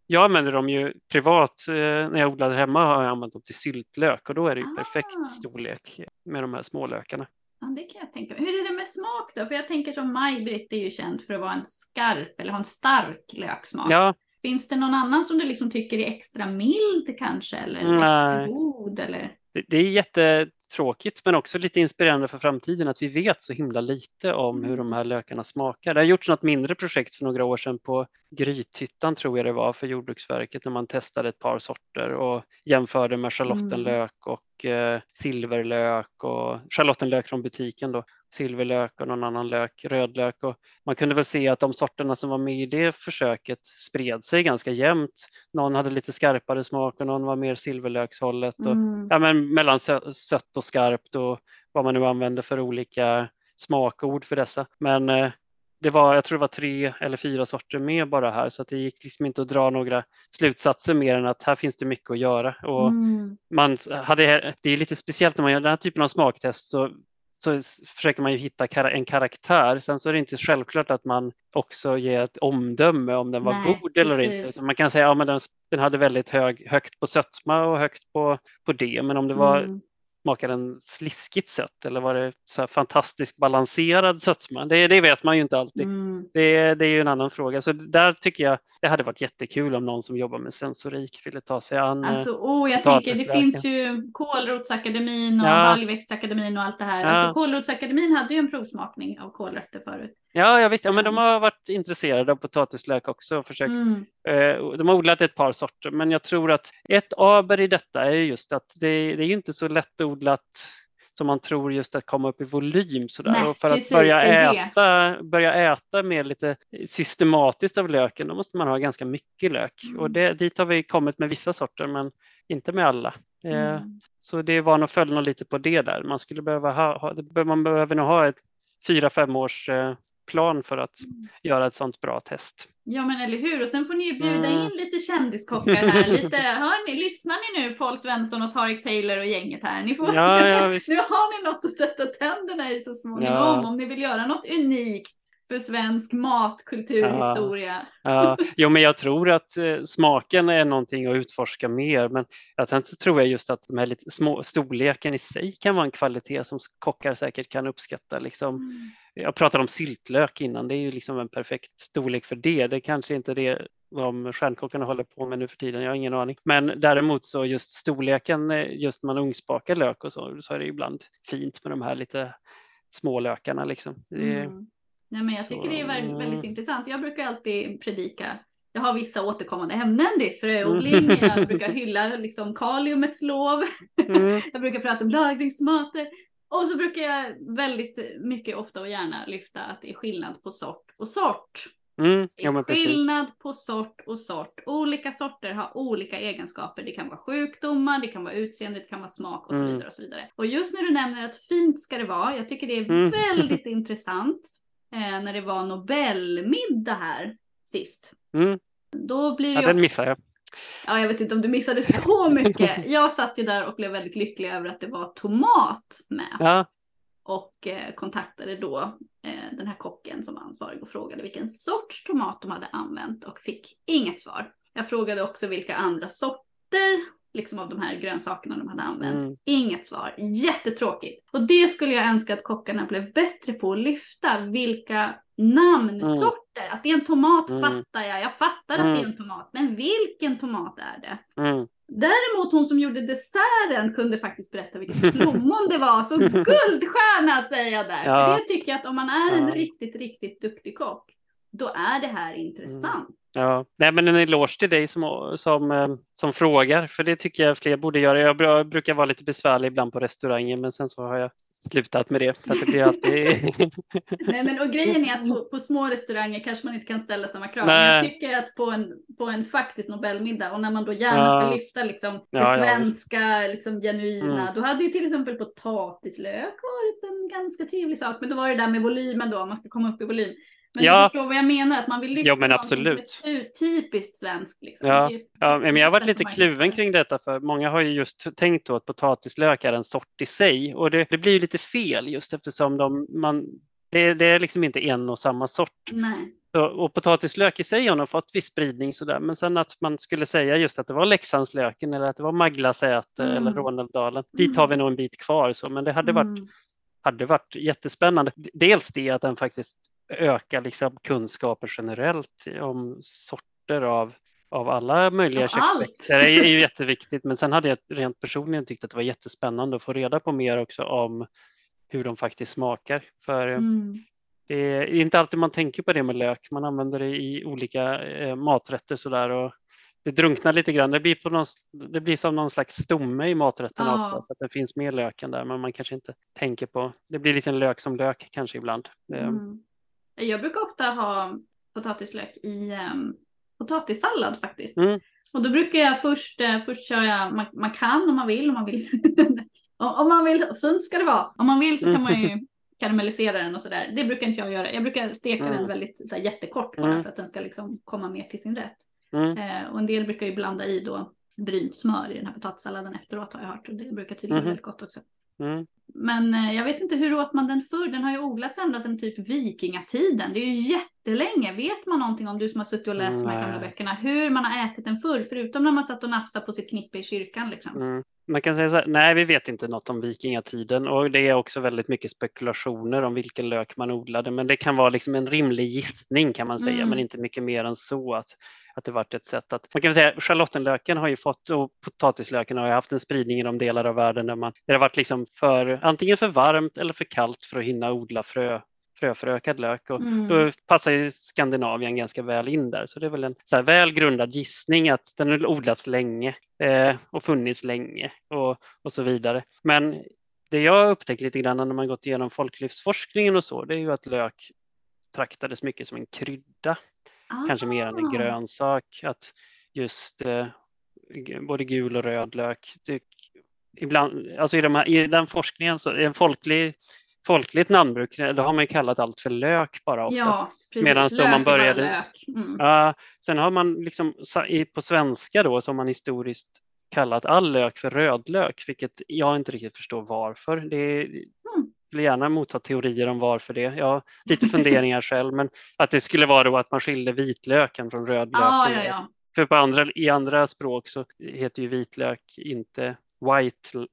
jag använder dem ju privat. Eh, när jag odlar hemma har jag använt dem till syltlök och då är det ju Ah. perfekt storlek med de här smålökarna. Ja, det kan jag tänka mig. Hur är det med smak då? För jag tänker som Maj-Britt är ju känd för att vara en skarp eller ha en stark löksmak. Ja, Finns det någon annan som du liksom tycker är extra mild kanske? Eller extra god? Eller? Det, är jättetråkigt men också lite inspirerande för framtiden att vi vet så himla lite om hur de här lökarna smakar. Det har gjorts något mindre projekt för några år sedan på Grythyttan tror jag det var för Jordbruksverket när man testade ett par sorter och jämförde med charlottenlök och eh, silverlök och charlottenlök från butiken då, silverlök och någon annan lök, rödlök och man kunde väl se att de sorterna som var med i det försöket spred sig ganska jämnt. Någon hade lite skarpare smak och någon var mer silverlökshållet och Mm. ja, men mellan sö- sött och skarpt och vad man nu använder för olika smakord för dessa. Men eh, det var, jag tror det var tre eller fyra sorter med bara här så att det gick liksom inte att dra några slutsatser mer än att här finns det mycket att göra. Och Mm. man hade, det är lite speciellt när man gör den här typen av smaktest så, så försöker man ju hitta en karaktär. Sen så är det inte självklart att man också ger ett omdöme om den var Nej, god eller precis. inte. Utan Man kan säga att ja, men den, den hade väldigt hög, högt på sötma och högt på, på det. Men om det var Mm. Smakade den sliskigt sött eller var det så här fantastiskt balanserad sötma? Det, det vet man ju inte alltid. Mm. Det, det är ju en annan fråga. Så där tycker jag det hade varit jättekul om någon som jobbar med sensorik ville ta sig an. eh, Alltså, oh, jag tänker, det finns ju Kålrotsakademin och Ja. Baljväxtakademin och allt det här. Ja. Alltså, Kålrotsakademin hade ju en provsmakning av kålrötter förut. Ja, ja visst. Ja, men de har varit intresserade av potatislök också och försökt. Mm. Eh, de har odlat ett par sorter, men jag tror att ett aber i detta är just att det, det är ju inte så lättodlat som man tror just att komma upp i volym sådär. Nej, och för precis, att börja det. äta, börja äta mer lite systematiskt av löken, då måste man ha ganska mycket lök. Mm. Och det, dit har vi kommit med vissa sorter, men inte med alla. Eh, Mm. Så det var nog följden lite på det där. Man skulle behöva ha, man behöver nog ha ett fyra, fem års eh, plan för att Mm. göra ett sådant bra test. Ja men eller hur, och sen får ni ju bjuda Mm. in lite kändiskockar här. Lite, hör ni, lyssnar ni nu Paul Svensson och Tarik Taylor och gänget här? Ni får, Ja, ja, nu har ni något att sätta tänderna i så småningom Ja. om ni vill göra något unikt för svensk matkulturhistoria. Ja, jo, men jag tror att eh, smaken är någonting att utforska mer, men jag tänkte, tror jag just att de här lite små storleken i sig kan vara en kvalitet som kockar säkert kan uppskatta. Liksom. Mm. Jag pratade om syltlök innan, det är ju liksom en perfekt storlek för det. Det kanske inte är det de stjärnkockarna håller på med nu för tiden, jag har ingen aning. Men däremot så just storleken, eh, just man ugnsbakar lök och så, så är det ibland fint med de här lite små lökarna liksom. Det, Mm. Nej, men jag tycker det är väldigt, Så- väldigt intressant. Jag brukar alltid predika. Jag har vissa återkommande ämnen. Det är fröodling. Mm. Jag brukar hylla liksom kaliumets lov. Mm, Jag brukar prata om lagringstomater. Och så brukar jag väldigt mycket, ofta och gärna lyfta att det är skillnad på sort och sort. mm, ja, skillnad på sort och sort. Olika sorter har olika egenskaper. Det kan vara sjukdomar, det kan vara utseende, det kan vara smak och så Mm. vidare. Och så vidare. Och just när du nämner att fint ska det vara, jag tycker det är Mm. väldigt intressant eh, när det var Nobelmiddag här sist. Mm. Då blir Ja, ju den missar jag. Ja, jag vet inte om du missade så mycket. Jag satt ju där och blev väldigt lycklig över att det var tomat med. Ja, Och eh, kontaktade då eh, den här kocken som var ansvarig och frågade vilken sorts tomat de hade använt och fick inget svar. Jag frågade också vilka andra sorter liksom av de här grönsakerna de hade använt. Mm. Inget svar. Jättetråkigt. Och det skulle jag önska att kockarna blev bättre på att lyfta. Vilka namnsorter. Att det är en tomat Mm. fattar jag. Jag fattar att det är Mm. en tomat. Men vilken tomat är det? mm. Däremot hon som gjorde desserten kunde faktiskt berätta vilket plommon det var. Så guldstjärna säger jag där. Ja. För det tycker jag att om man är en Ja. riktigt, riktigt duktig kock, då är det här intressant. Ja, nej men en eloge till dig som, som, eh, som frågar, för det tycker jag fler borde göra. Jag br- brukar vara lite besvärlig ibland på restaurangen, men sen så har jag slutat med det, för att det blir alltid... Nej, men och grejen är att på, på små restauranger kanske man inte kan ställa samma krav. Men Nej. jag tycker att på en, på en faktisk Nobelmiddag och när man då gärna Ja. ska lyfta liksom det Ja, ja, svenska, liksom genuina, Mm. då hade ju till exempel potatislök varit en ganska trevlig sak. Men då var det där med volymen då, man ska komma upp i volym. Men Ja. du förstår vad jag menar, att man vill lyfta Ja, men absolut. som är ty- typiskt svenskt. Liksom. Ja. Ja, men jag har varit lite kluven kring detta, för många har ju just tänkt då att potatislök är en sort i sig, och det, det blir ju lite fel just eftersom de, man, det, det är liksom inte en och samma sort. Nej. och potatislök i sig har nog fått viss spridning sådär, men sen att man skulle säga just att det var Leksandslöken eller att det var Maglasäte mm. eller Råneldalen. Dit har vi nog en bit kvar så, men det hade varit, mm. hade varit jättespännande. Dels det att den faktiskt ökar liksom kunskaper generellt om sorter av av alla möjliga köksväxter är, är ju jätteviktigt. Men sen hade jag rent personligen tyckt att det var jättespännande att få reda på mer också om hur de faktiskt smakar. För mm. det är inte alltid man tänker på det med lök. Man använder det i olika eh, maträtter sådär och det drunknar lite grann. Det blir, på någon, det blir som någon slags stomme i maträtterna ja. ofta så att det finns mer löken där men man kanske inte tänker på. Det blir lite en lök som lök kanske ibland. Mm. Jag brukar ofta ha potatislök i um potatissallad faktiskt. Mm. Och då brukar jag först, eh, först kör jag, man, man, kan om man vill, om man vill. om man vill, fint ska det vara. Om man vill så kan man ju karamellisera den och sådär. Det brukar inte jag göra. Jag brukar steka mm. den väldigt så här, jättekort bara mm. för att den ska liksom komma mer till sin rätt. Mm. Eh, och en del brukar ju blanda i då brynt smör i den här potatissalladen efteråt har jag hört och det brukar tydligen vara mm. väldigt gott också. Mm. Men eh, jag vet inte hur åt man den förr? Den har ju odlats ända sedan typ vikingatiden. Det är ju jättelänge. Vet man någonting om du som har suttit och läst de här gamla böckerna, hur man har ätit den förr, förutom när man satt och nafsade på sitt knippe i kyrkan liksom? Mm. Man kan säga så här, nej vi vet inte något om vikingatiden och det är också väldigt mycket spekulationer om vilken lök man odlade men det kan vara liksom en rimlig gissning kan man säga mm. men inte mycket mer än så. Att att det varit ett sätt att, man kan säga schalottenlöken har ju fått och potatislöken har ju haft en spridning i de delar av världen där, man, där det har varit liksom för, antingen för varmt eller för kallt för att hinna odla frö fröförökad lök och mm. då passar ju Skandinavien ganska väl in där. Så det är väl en så väl grundad gissning att den har odlats länge eh, och funnits länge och, och så vidare. Men det jag upptäckt lite grann när man gått igenom folklivsforskningen och så, det är ju att lök traktades mycket som en krydda ah. kanske mer än en ah. grönsak. Att just eh, både gul och röd lök. Det, ibland, alltså i, de här, i den forskningen, så, en folklig, folkligt namnbruk, då har man ju kallat allt för lök bara ofta. Ja, precis. Medan då man började, mm. ja, sen har man liksom på svenska då så har man historiskt kallat all lök för rödlök, vilket jag inte riktigt förstår varför. Det, skulle gärna motta teorier om varför det. Jag har lite funderingar själv, men att det skulle vara då att man skilde vitlöken från rödlöken. Ah, ja, ja. För på andra, i andra språk så heter ju vitlök inte white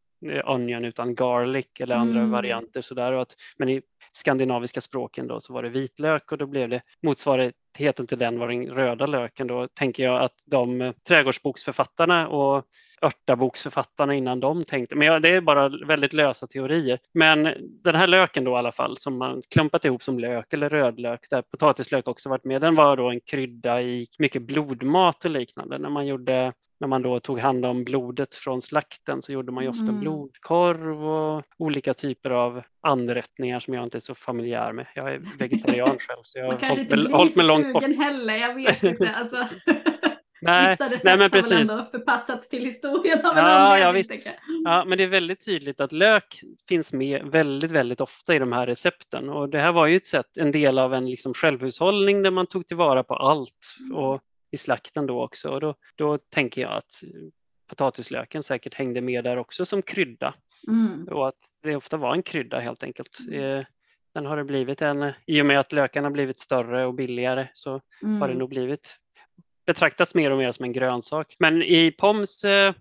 onion utan garlic eller andra mm. varianter sådär. Och att, men i skandinaviska språken då så var det vitlök och då blev det motsvarigheten till den var den röda löken. Då tänker jag att de trädgårdsboksförfattarna och örtaboksförfattarna innan de tänkte. Men ja, det är bara väldigt lösa teorier. Men den här löken då i alla fall som man klumpat ihop som lök eller rödlök, där potatislök också varit med, den var då en krydda i mycket blodmat och liknande. När man gjorde när man då tog hand om blodet från slakten så gjorde man ju ofta mm. blodkorv och olika typer av anrättningar som jag inte är så familjär med. Jag är vegetarian själv så jag har hållit, mig, långt bort. heller, jag vet inte. Alltså. Nej, Vissa recept nej, men precis. har väl ändå förpassats till historien av en ja, anledning. Ja, ja, men det är väldigt tydligt att lök finns med väldigt, väldigt ofta i de här recepten. Och det här var ju ett sätt, en del av en liksom självhushållning där man tog tillvara på allt mm. och i slakten då också. Och då, då tänker jag att potatislöken säkert hängde med där också som krydda. Mm. Och att det ofta var en krydda helt enkelt. Mm. Eh, sen har det blivit en, i och med att lökarna blivit större och billigare så mm. har det nog blivit betraktas mer och mer som en grönsak. Men i POMs eh,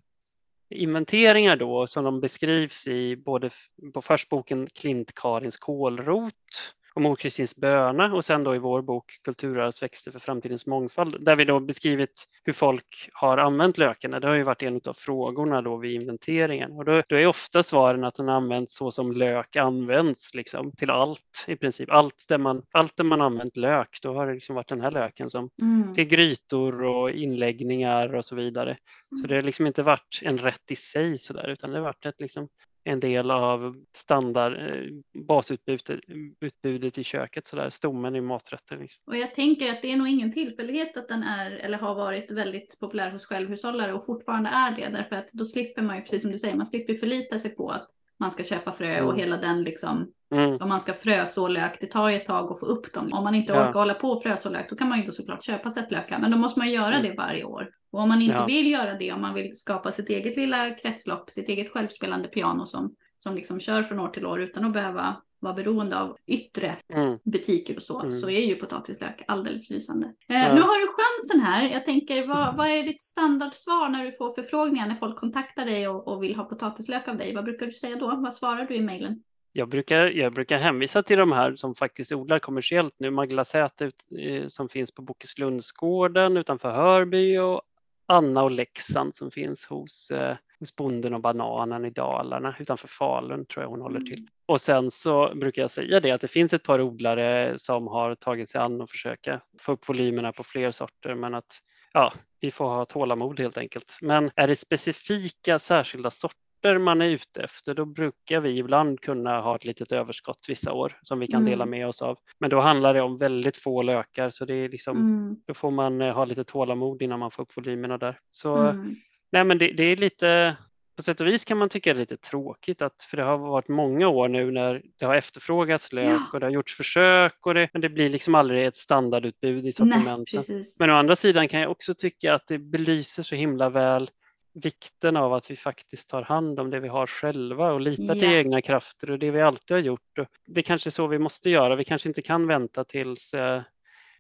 inventeringar då som de beskrivs i både på förstboken Klint-Karins kålrot och Mor Kristins böna och sen då i vår bok Kulturarvsväxter för framtidens mångfald där vi då beskrivit hur folk har använt löken. Det har ju varit en av frågorna då vid inventeringen och då, då är ofta svaren att den används så som lök används liksom till allt i princip. Allt där man, allt där man använt lök, då har det liksom varit den här löken som mm. till grytor och inläggningar och så vidare. Så mm. det har liksom inte varit en rätt i sig så där utan det har varit ett liksom en del av standard eh, basutbudet i köket, sådär, stommen i maträtter. Liksom. Och jag tänker att det är nog ingen tillfällighet att den är eller har varit väldigt populär hos självhushållare och fortfarande är det därför att då slipper man ju precis som du säger, man slipper förlita sig på att man ska köpa frö mm. och hela den liksom, mm. om man ska fröså lök, det tar ju ett tag att få upp dem. Om man inte ja. orkar hålla på och fröså lök, då kan man ju då såklart köpa sättlökar, men då måste man göra mm. det varje år. Och om man inte ja. vill göra det, om man vill skapa sitt eget lilla kretslopp, sitt eget självspelande piano som, som liksom kör från år till år utan att behöva vara beroende av yttre Mm. butiker och så, Mm. så är ju potatislök alldeles lysande. Eh, Ja. Nu har du chansen här. Jag tänker, vad, vad är ditt standardsvar när du får förfrågningar, när folk kontaktar dig och, och vill ha potatislök av dig? Vad brukar du säga då? Vad svarar du i mejlen? Jag brukar, jag brukar hänvisa till de här som faktiskt odlar kommersiellt nu. Maglasäte ut- eh, som finns på Bokeslundsgården utanför Hörby och Anna och Leksand som finns hos, eh, hos Bonden och Bananen i Dalarna utanför Falun tror jag hon håller till. Och sen så brukar jag säga det att det finns ett par odlare som har tagit sig an och försöka få upp volymerna på fler sorter men att ja, vi får ha tålamod helt enkelt. Men är det specifika särskilda sorter man är ute efter, då brukar vi ibland kunna ha ett litet överskott vissa år som vi kan Mm. dela med oss av. Men då handlar det om väldigt få lökar så det är liksom, Mm. då får man eh, ha lite tålamod innan man får upp volymerna där. Så Mm. nej, men det, det är lite på sätt och vis kan man tycka det är lite tråkigt att för det har varit många år nu när det har efterfrågats lök Ja. och det har gjorts försök och det, men det blir liksom aldrig ett standardutbud i sortimenten. Men å andra sidan kan jag också tycka att det belyser så himla väl vikten av att vi faktiskt tar hand om det vi har själva och litar till egna krafter och det vi alltid har gjort. Och det kanske är så vi måste göra. Vi kanske inte kan vänta tills, eh,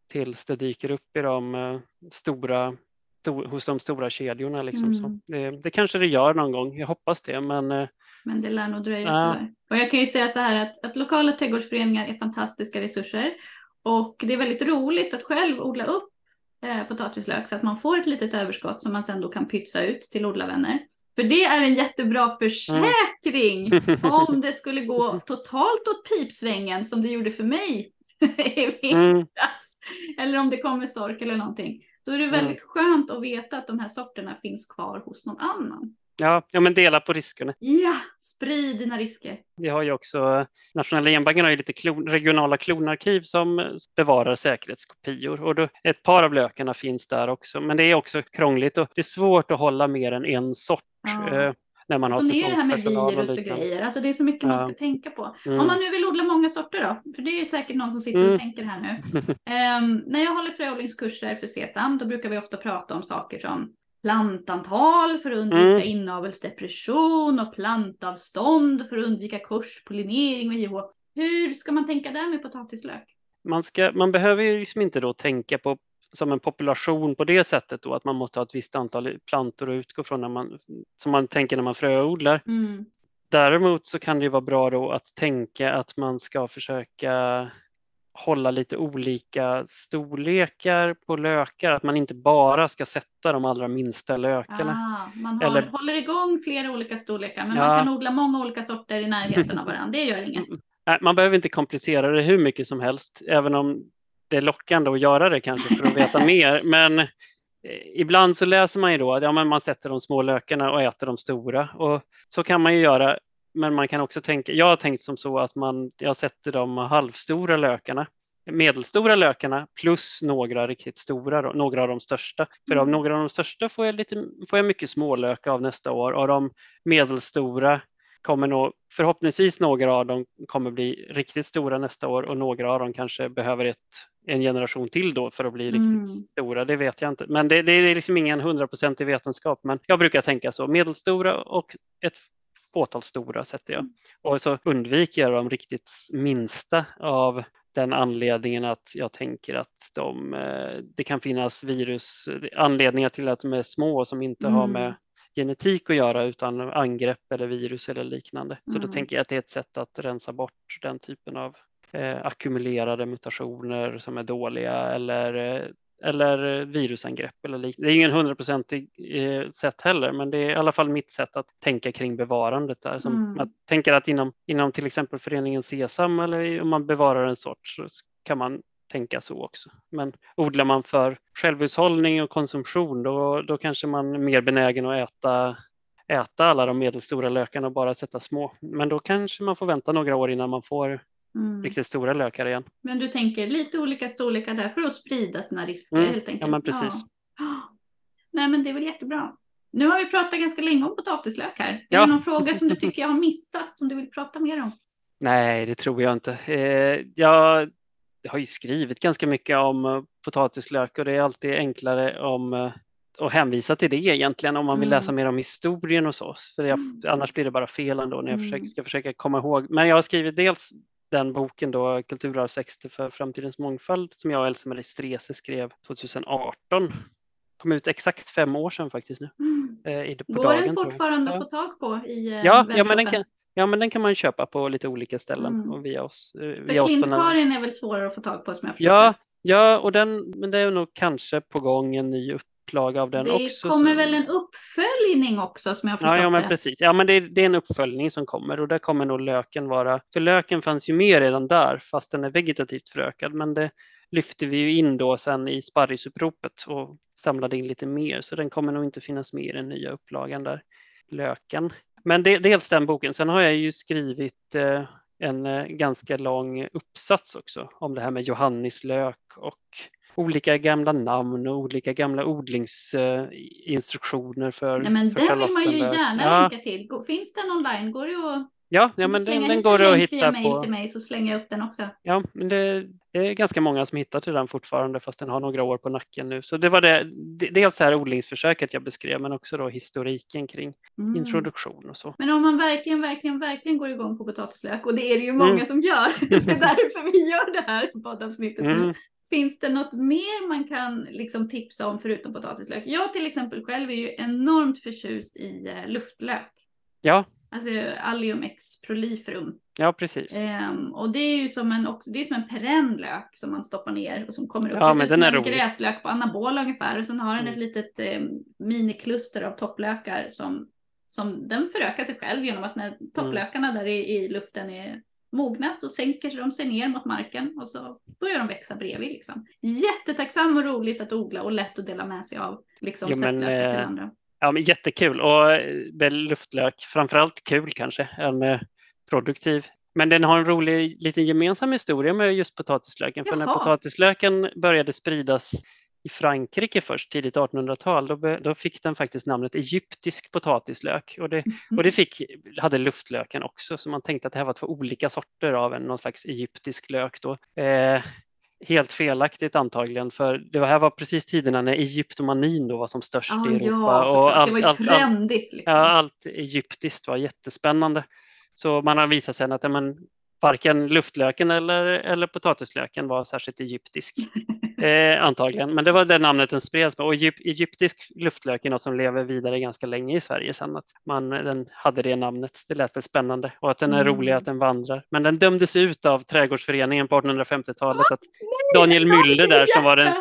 tills det dyker upp i de eh, stora sto- hos de stora kedjorna. Liksom. Så Mm. det, det kanske det gör någon gång, jag hoppas det. Men eh, Men det lär nog dröja Ja. tyvärr. Och jag kan ju säga så här att, att lokala trädgårdsföreningar är fantastiska resurser. Och det är väldigt roligt att själv odla upp eh, potatislök så att man får ett litet överskott som man sen då kan pytsa ut till odlarvänner. För det är en jättebra försäkring om det skulle gå totalt åt pipsvängen som det gjorde för mig i mm, vintras. Eller om det kommer sork eller någonting. Då är det väldigt skönt att veta att de här sorterna finns kvar hos någon annan. ja, ja, men dela på riskerna. Ja, sprid dina risker. Vi har ju också, Nationella genbanken har ju lite klon, regionala klonarkiv som eh, bevarar säkerhetskopior och då, ett par av lökarna finns där också. Men det är också krångligt och det är svårt att hålla mer än en sort Ja. När man har Så ner det här med virus och liknande. grejer. Alltså det är så mycket man Ja. ska tänka på. Mm. Om man nu vill odla många sorter då, för det är säkert någon som sitter Mm. och tänker här nu. Ehm, när jag håller fröodlingskurser för sesam, då brukar vi ofta prata om saker som plantantal för att undvika Mm. inavelsdepression och plantavstånd för att undvika korspollinering och JH. Hur ska man tänka där med potatislök? man, ska, man behöver ju liksom inte då tänka på som en population på det sättet då att man måste ha ett visst antal plantor att utgå från när man, som man tänker när man fröodlar. Mm. Däremot så kan det ju vara bra då att tänka att man ska försöka hålla lite olika storlekar på lökar, att man inte bara ska sätta de allra minsta lökarna. Ah, man har, Eller- håller igång flera olika storlekar, men Ja. man kan odla många olika sorter i närheten av varandra. Det gör inget. Nej, man behöver inte komplicera det hur mycket som helst, även om det är lockande att göra det kanske för att veta mer. Men eh, ibland så läser man ju då att ja, men man sätter de små lökarna och äter de stora. Och så kan man ju göra, men man kan också tänka, jag har tänkt som så att man, jag sätter de halvstora lökarna, medelstora lökarna plus några riktigt stora, några av de största. För av Mm. några av de största får jag, lite, får jag mycket smålök av nästa år och de medelstora kommer nog, förhoppningsvis några av dem kommer bli riktigt stora nästa år och några av dem kanske behöver ett, en generation till då för att bli riktigt Mm. stora. Det vet jag inte. Men det, det är liksom ingen hundraprocentig vetenskap. Men jag brukar tänka så. Medelstora och ett fåtal stora sätter jag. Och så undviker jag de riktigt minsta av den anledningen att jag tänker att de, eh, det kan finnas virus, anledningar till att de är små som inte har Mm. med genetik att göra utan angrepp eller virus eller liknande. Så då Mm. tänker jag att det är ett sätt att rensa bort den typen av eh, ackumulerade mutationer som är dåliga eller, eh, eller virusangrepp eller liknande. Det är ingen hundraprocentig eh, sätt heller, men det är i alla fall mitt sätt att tänka kring bevarandet där. Som Mm. Jag tänker att inom, inom till exempel föreningen Sesam eller om man bevarar en sort så kan man tänka så också. Men odlar man för självhushållning och konsumtion då, då kanske man är mer benägen att äta äta alla de medelstora lökarna och bara sätta små. Men då kanske man får vänta några år innan man får Mm. riktigt stora lökar igen. Men du tänker lite olika storlekar där för att sprida sina risker Mm, helt enkelt. ja, men precis. Ja. Nej men det är väl jättebra. Nu har vi pratat ganska länge om potatislök här. Är Ja. det någon fråga som du tycker jag har missat som du vill prata mer om? Nej, det tror jag inte. Eh, jag har ju skrivit ganska mycket om eh, potatislök och det är alltid enklare om eh, att hänvisa till det egentligen om man vill Mm. läsa mer om historien hos oss. För jag, Mm. annars blir det bara fel ändå när jag Mm. försöker, ska försöka komma ihåg. Men jag har skrivit dels den boken då, Kulturarvsväxter för framtidens mångfald, som jag och Else-Marie Strese skrev 2018. Kom ut exakt fem år sedan faktiskt nu. Mm. Eh, på Går dagen, den fortfarande att få tag på i eh, Ja, ja, men den kan, ja, men den kan man köpa på lite olika ställen Mm. och via oss. eh, För Klint-Karin är väl svårare att få tag på som jag förstår Ja, ja, och den, men det är nog kanske på gång en ny upplaga av den det. också. kommer så- väl en uppföljning också som jag förstått Ja, ja men det. precis. Ja, men det, är- det är en uppföljning som kommer och där kommer nog löken vara, för löken fanns ju med redan där fast den är vegetativt förökad, men det lyfte vi ju in då sen i sparrisuppropet och samlade in lite mer, så den kommer nog inte finnas med i den nya upplagan där, löken. Men det, dels den boken. Sen har jag ju skrivit eh, en eh, ganska lång uppsats också om det här med johannislök och olika gamla namn och olika gamla odlingsinstruktioner för, Nej, men för den vill man ju gärna ja, länka till. Finns den online? Går det att ja, ja, men den, den går att hitta på. till mig så slänger jag upp den också. Ja, men det, det är ganska många som hittar till den fortfarande fast den har några år på nacken nu. Så det var det, dels det här odlingsförsöket jag beskrev men också då historiken kring Mm. introduktion och så. Men om man verkligen, verkligen, verkligen går igång på potatislök och det är det ju många Mm. som gör. Det är därför vi gör det här poddavsnittet. Mm. Finns det något mer man kan liksom tipsa om förutom potatislök? Jag till exempel själv är ju enormt förtjust i eh, luftlök. Ja, Alltså Allium ex proliferum. ja precis. Ehm, och det är ju som en, också, det är som en perenn lök som man stoppar ner och som kommer upp. Ja, det ser men den är rolig. gräslök på anabol ungefär och sen har den Mm. ett litet eh, minikluster av topplökar som, som den förökar sig själv genom att när topplökarna där i, i luften är mogna så sänker de sig ner mot marken och så börjar de växa bredvid. Liksom. Jättetacksam och roligt att odla och lätt att dela med sig av liksom, Jo, men, till eh, andra. Ja, men jättekul och eh, väl luftlök, framförallt kul kanske, än eh, produktiv. Men den har en rolig liten gemensam historia med just potatislöken. För när Jaha. potatislöken började spridas i Frankrike först, tidigt 1800-tal, då, då fick den faktiskt namnet egyptisk potatislök. Och det, och det fick, hade luftlöken också, så man tänkte att det här var två olika sorter av en, någon slags egyptisk lök. Då. Eh, helt felaktigt antagligen, för det här var precis tiderna när egyptomanin då var som störst Ah, i Europa. ja, såklart. det var ju allt, allt, trendigt. Liksom. Ja, allt egyptiskt var jättespännande. Så man har visat sen att ja, men, varken luftlöken eller, eller potatislöken var särskilt egyptisk. Eh, antagligen, men det var det namnet den spreds med. Och egyp, egyptisk luftlök är något som lever vidare ganska länge i Sverige sen. Att man, den hade det namnet. Det lät väl spännande och att den är Mm. rolig att den vandrar. Men den dömdes ut av trädgårdsföreningen på 1850-talet. Att Nej, Daniel Müller där som var den!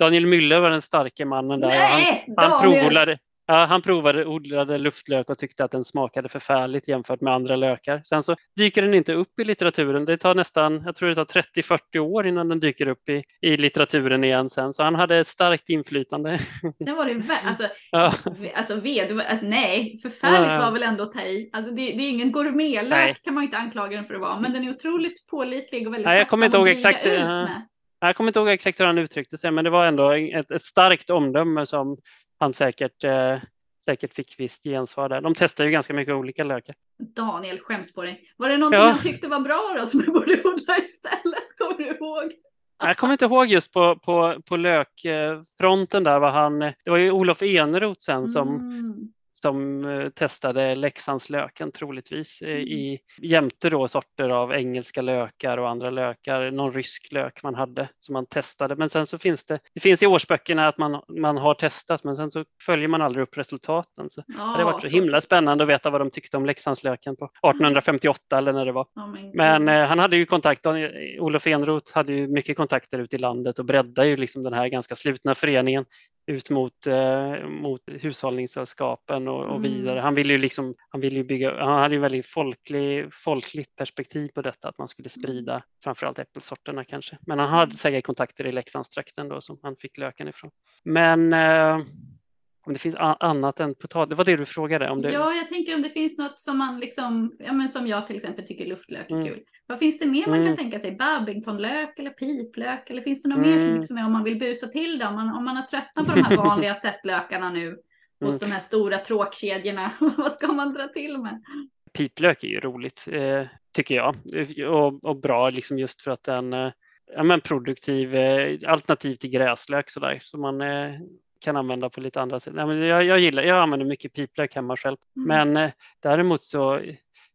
Daniel Müller var den starke mannen där. Han, Nej, han Daniel! provade, ja, han provade odlade luftlök och tyckte att den smakade förfärligt jämfört med andra lökar. Sen så dyker den inte upp i litteraturen. Det tar nästan, jag tror det tar 30-40 år innan den dyker upp i, i litteraturen igen sen. Så han hade ett starkt inflytande. Det var det alltså, Ja, alltså ved, nej, förfärligt Ja, var väl ändå att ta i. Alltså det, det är ingen gourmetlök Nej. kan man inte anklaga den för att vara, men den är otroligt pålitlig och väldigt Nej, jag kommer inte ihåg exakt, ut eh, med. jag kommer inte ihåg exakt hur han uttryckte sig, men det var ändå ett, ett starkt omdöme som han säkert, eh, säkert fick visst gensvar där. De testar ju ganska mycket olika lökar. Daniel skäms på dig. Var det någonting Ja. han tyckte var bra då som du borde odla istället? Kommer du ihåg? Jag kommer inte ihåg just på, på, på lökfronten där var han, det var ju Olof Eneroth sen som, Mm. Som eh, testade Leksandslöken troligtvis eh, Mm. i jämte då sorter av engelska lökar och andra lökar, någon rysk lök man hade som man testade. Men sen så finns det, det finns i årsböckerna att man, man har testat men sen så följer man aldrig upp resultaten. Så det hade varit så himla spännande att veta vad de tyckte om Leksandslöken på 1858 eller när det var. Ja, men, eh, han hade ju kontakt, Daniel- Olof Eneroth hade ju mycket kontakter ute i landet och breddade ju liksom den här ganska slutna föreningen ut mot, eh, mot hushållningssällskapen och, och Mm. vidare. Han ville ju liksom, han ville ju bygga, han hade ju väldigt folklig, folkligt perspektiv på detta, att man skulle sprida framförallt äppelsorterna kanske. Men han hade säkert kontakter i Leksandstrakten då som han fick löken ifrån. Men eh, om det finns annat än potatis, det var det du frågade om det. Ja, jag tänker om det finns något som man liksom, ja men som jag till exempel tycker luftlök är Mm. kul. Vad finns det mer man Mm. kan tänka sig? Babingtonlök eller piplök? Eller finns det något mer som Mm. liksom är om man vill busa till det? Om man, om man har tröttnat på de här vanliga sättlökarna nu hos Mm. de här stora tråkkedjorna. Vad ska man dra till med? piplök är ju roligt, eh, tycker jag. Och, och bra liksom just för att den eh, ja, men produktiv eh, alternativ till gräslök sådär, som man eh, kan använda på lite andra sätt. Nej, men jag, jag gillar, jag använder mycket piplök hemma själv. Mm. Men eh, däremot så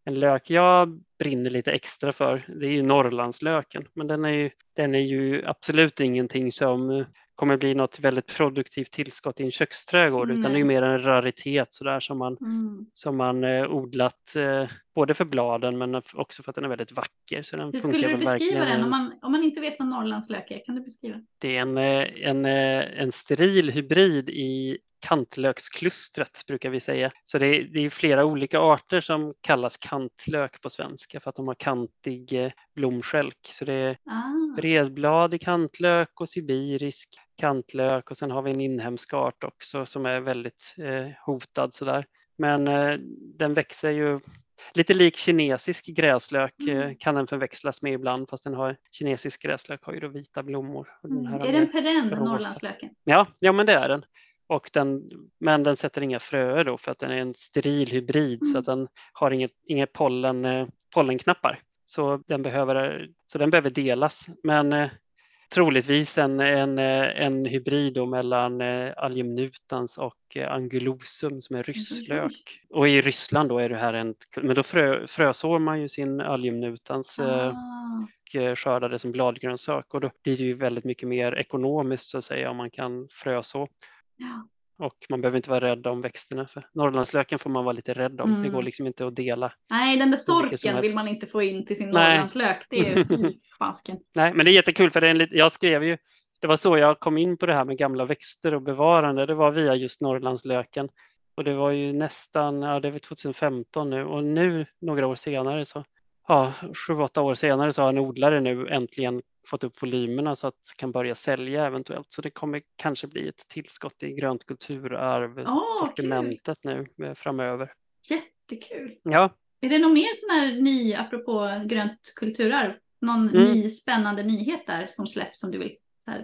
en lök jag brinner lite extra för, det är ju Norrlandslöken. Men den är ju, den är ju absolut ingenting som kommer bli något väldigt produktivt tillskott i en köksträdgård mm. utan det är mer en raritet sådär som man, mm. som man eh, odlat eh, både för bladen men också för att den är väldigt vacker. Så den Hur skulle du beskriva den om man, om man inte vet vad Norrlandslök är? Kan du beskriva? Det är en, eh, en, eh, en steril hybrid i kantlöksklustret brukar vi säga. Så det är, det är, flera olika arter som kallas kantlök på svenska för att de har kantig eh, blomskälk. Så det är ah. bredbladig kantlök och sibirisk kantlök och sen har vi en inhemsk art också som är väldigt eh, hotad sådär. Men eh, den växer ju Lite lik kinesisk gräslök eh, mm. kan den förväxlas med ibland fast den har kinesisk gräslök har ju då vita blommor. Mm. är den perenn, Norrlandslöken? Ja, ja, men det är den. Och den, men den sätter inga fröer då för att den är en steril hybrid mm. så att den har inget, inget pollen, eh, pollenknappar. Så den behöver, så den behöver delas. Men eh, troligtvis en, en, eh, en hybrid mellan eh, algemnutans och eh, angulosum som är rysslök. Och i Ryssland då är det här en, men då frö, frösår man ju sin algemnutans ah. och skördar det som bladgrönsak och då blir det ju väldigt mycket mer ekonomiskt så att säga om man kan fröså. Ja. Och man behöver inte vara rädd om växterna. För Norrlandslöken får man vara lite rädd om. Mm. Det går liksom inte att dela. Nej, den där sorken vill man inte få in till sin Nej. Norrlandslök. Det är fasken. Nej, men det är jättekul för det är en, jag skrev ju, det var så jag kom in på det här med gamla växter och bevarande. Det var via just Norrlandslöken. Och det var ju nästan, ja det är 2015 nu och nu några år senare så ja, sju, åtta år senare så har en odlare nu äntligen fått upp volymerna så att kan börja sälja eventuellt. Så det kommer kanske bli ett tillskott i grönt kulturarv oh, sortimentet nu eh, framöver. Jättekul. Ja. Är det någon mer sån här ny, apropå grönt kulturarv, någon mm. ny spännande nyhet där som släpps som du vill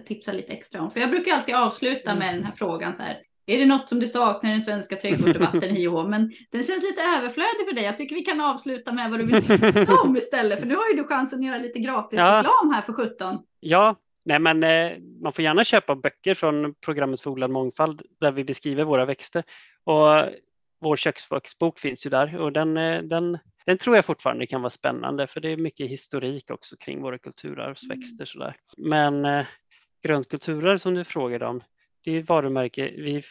tipsa lite extra om? För jag brukar alltid avsluta med den här frågan så här, är det något som du saknar i den svenska trädgårdsdebatten HIH? Men den känns lite överflödig för dig. Jag tycker vi kan avsluta med vad du vill tipsa om istället. För nu har ju du chansen att göra lite gratis ja. reklam här för 17. Ja, nej men eh, man får gärna köpa böcker från programmet för odlad mångfald där vi beskriver våra växter. Och vår köksbok finns ju där och den, eh, den, den tror jag fortfarande kan vara spännande för det är mycket historik också kring våra kulturarvsväxter. Mm. Sådär. Men eh, grönt kulturarv som du frågade om, det är varumärke, vi,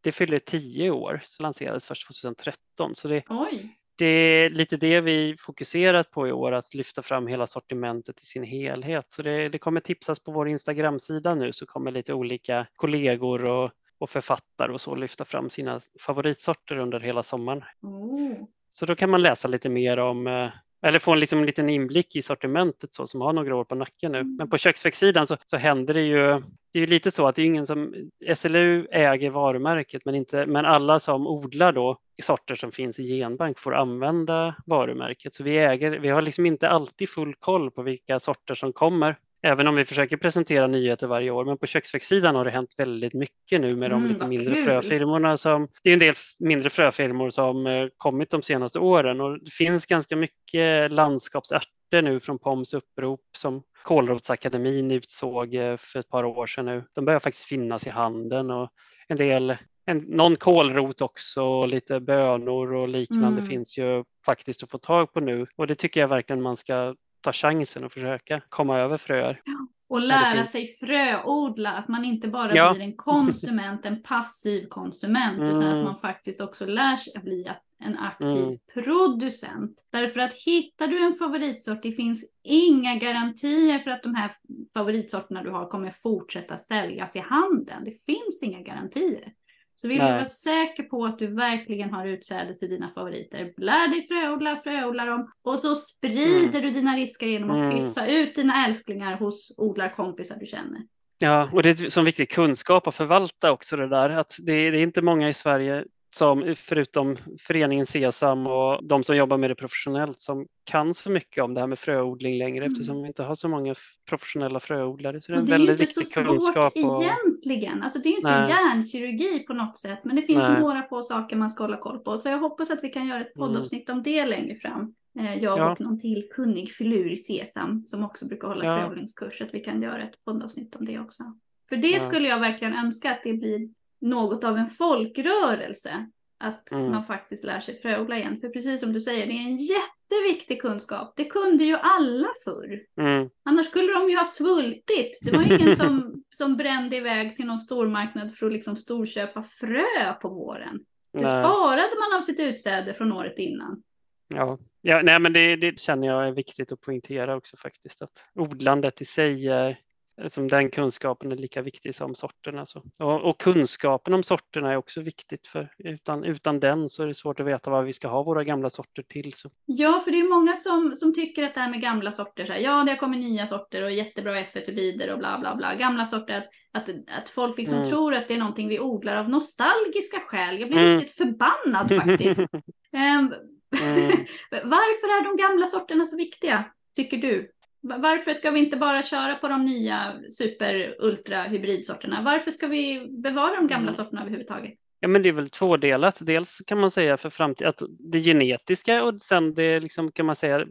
det fyller tio år, så lanserades först 2013. Så det, Oj. det är lite det vi fokuserat på i år, att lyfta fram hela sortimentet i sin helhet. Så det, det kommer tipsas på vår Instagram-sida nu så kommer lite olika kollegor och, och författare och så lyfta fram sina favoritsorter under hela sommaren. Mm. Så då kan man läsa lite mer om eh, eller få en, liksom, en liten inblick i sortimentet så, som har några år på nacken nu. Men på köksväxtsidan så, så händer det ju, det är ju lite så att det är ingen som, SLU äger varumärket men, inte, men alla som odlar då sorter som finns i genbank får använda varumärket. Så vi äger, vi har liksom inte alltid full koll på vilka sorter som kommer Även om vi försöker presentera nyheter varje år, men på köksväxtsidan har det hänt väldigt mycket nu med de mm, lite mindre kul. fröfirmorna. Som, det är en del mindre fröfirmor som eh, kommit de senaste åren och det finns ganska mycket landskapsärtor nu från POMs upprop som Kålrotsakademin utsåg eh, för ett par år sedan nu. De börjar faktiskt finnas i handeln och en del en, någon kålrot också, lite bönor och liknande mm. finns ju faktiskt att få tag på nu och det tycker jag verkligen man ska ta chansen och försöka komma över fröer. Ja. Och lära sig fröodla, att man inte bara ja. blir en konsument, en passiv konsument, mm. utan att man faktiskt också lär sig att bli en aktiv mm. producent. Därför att hittar du en favoritsort, det finns inga garantier för att de här favoritsorterna du har kommer fortsätta säljas i handeln. Det finns inga garantier. Så vill Nej. du vara säker på att du verkligen har utsäde till dina favoriter, lär dig fröodla, fröodla dem och så sprider mm. du dina risker genom att mm. pytsa ut dina älsklingar hos odlarkompisar du känner. Ja, och det är som viktig kunskap att förvalta också det där. Att det är, det är inte många i Sverige som förutom föreningen Sesam och de som jobbar med det professionellt som kan så mycket om det här med fröodling längre mm. eftersom vi inte har så många professionella fröodlare. Så det är. Det är inte så svårt och... egentligen. Alltså det är inte Nej. hjärnkirurgi på något sätt men det finns Nej. några få saker man ska hålla koll på. Så jag hoppas att vi kan göra ett mm. poddavsnitt mm. om det längre fram. Eh, jag ja. och någon till kunnig filur i Sesam som också brukar hålla ja. fröodlingskurs. Att vi kan göra ett poddavsnitt om det också. För det ja. skulle jag verkligen önska att det blir något av en folkrörelse. att Mm. man faktiskt lär sig fröodla igen. För precis som du säger, det är en jätteviktig kunskap. Det kunde ju alla förr. Mm. Annars skulle de ju ha svultit. Det var ingen som, som brände iväg till någon stormarknad för att liksom storköpa frö på våren. Det Nej. sparade man av sitt utsäde från året innan. Ja, ja nej, men det, det känner jag är viktigt att poängtera också faktiskt. Att odlandet i sig är, som den kunskapen är lika viktig som sorterna. Så. Och, och kunskapen om sorterna är också viktigt för utan, utan den så är det svårt att veta vad vi ska ha våra gamla sorter till. Så. Ja, för det är många som, som tycker att det här med gamla sorter, så här, ja det har kommit nya sorter och jättebra F1-hybrider och bla bla bla. Gamla sorter, att, att, att folk liksom Mm. tror att det är någonting vi odlar av nostalgiska skäl. Jag blir Mm. riktigt förbannad faktiskt. Ehm, Mm. Varför är de gamla sorterna så viktiga, tycker du? Va- Varför ska vi inte bara köra på de nya super ultra hybridsorterna? Varför ska vi bevara de gamla Mm. sorterna överhuvudtaget? Ja, men det är väl tvådelat. Dels kan man säga för framtiden att det genetiska och sen det liksom kan man säga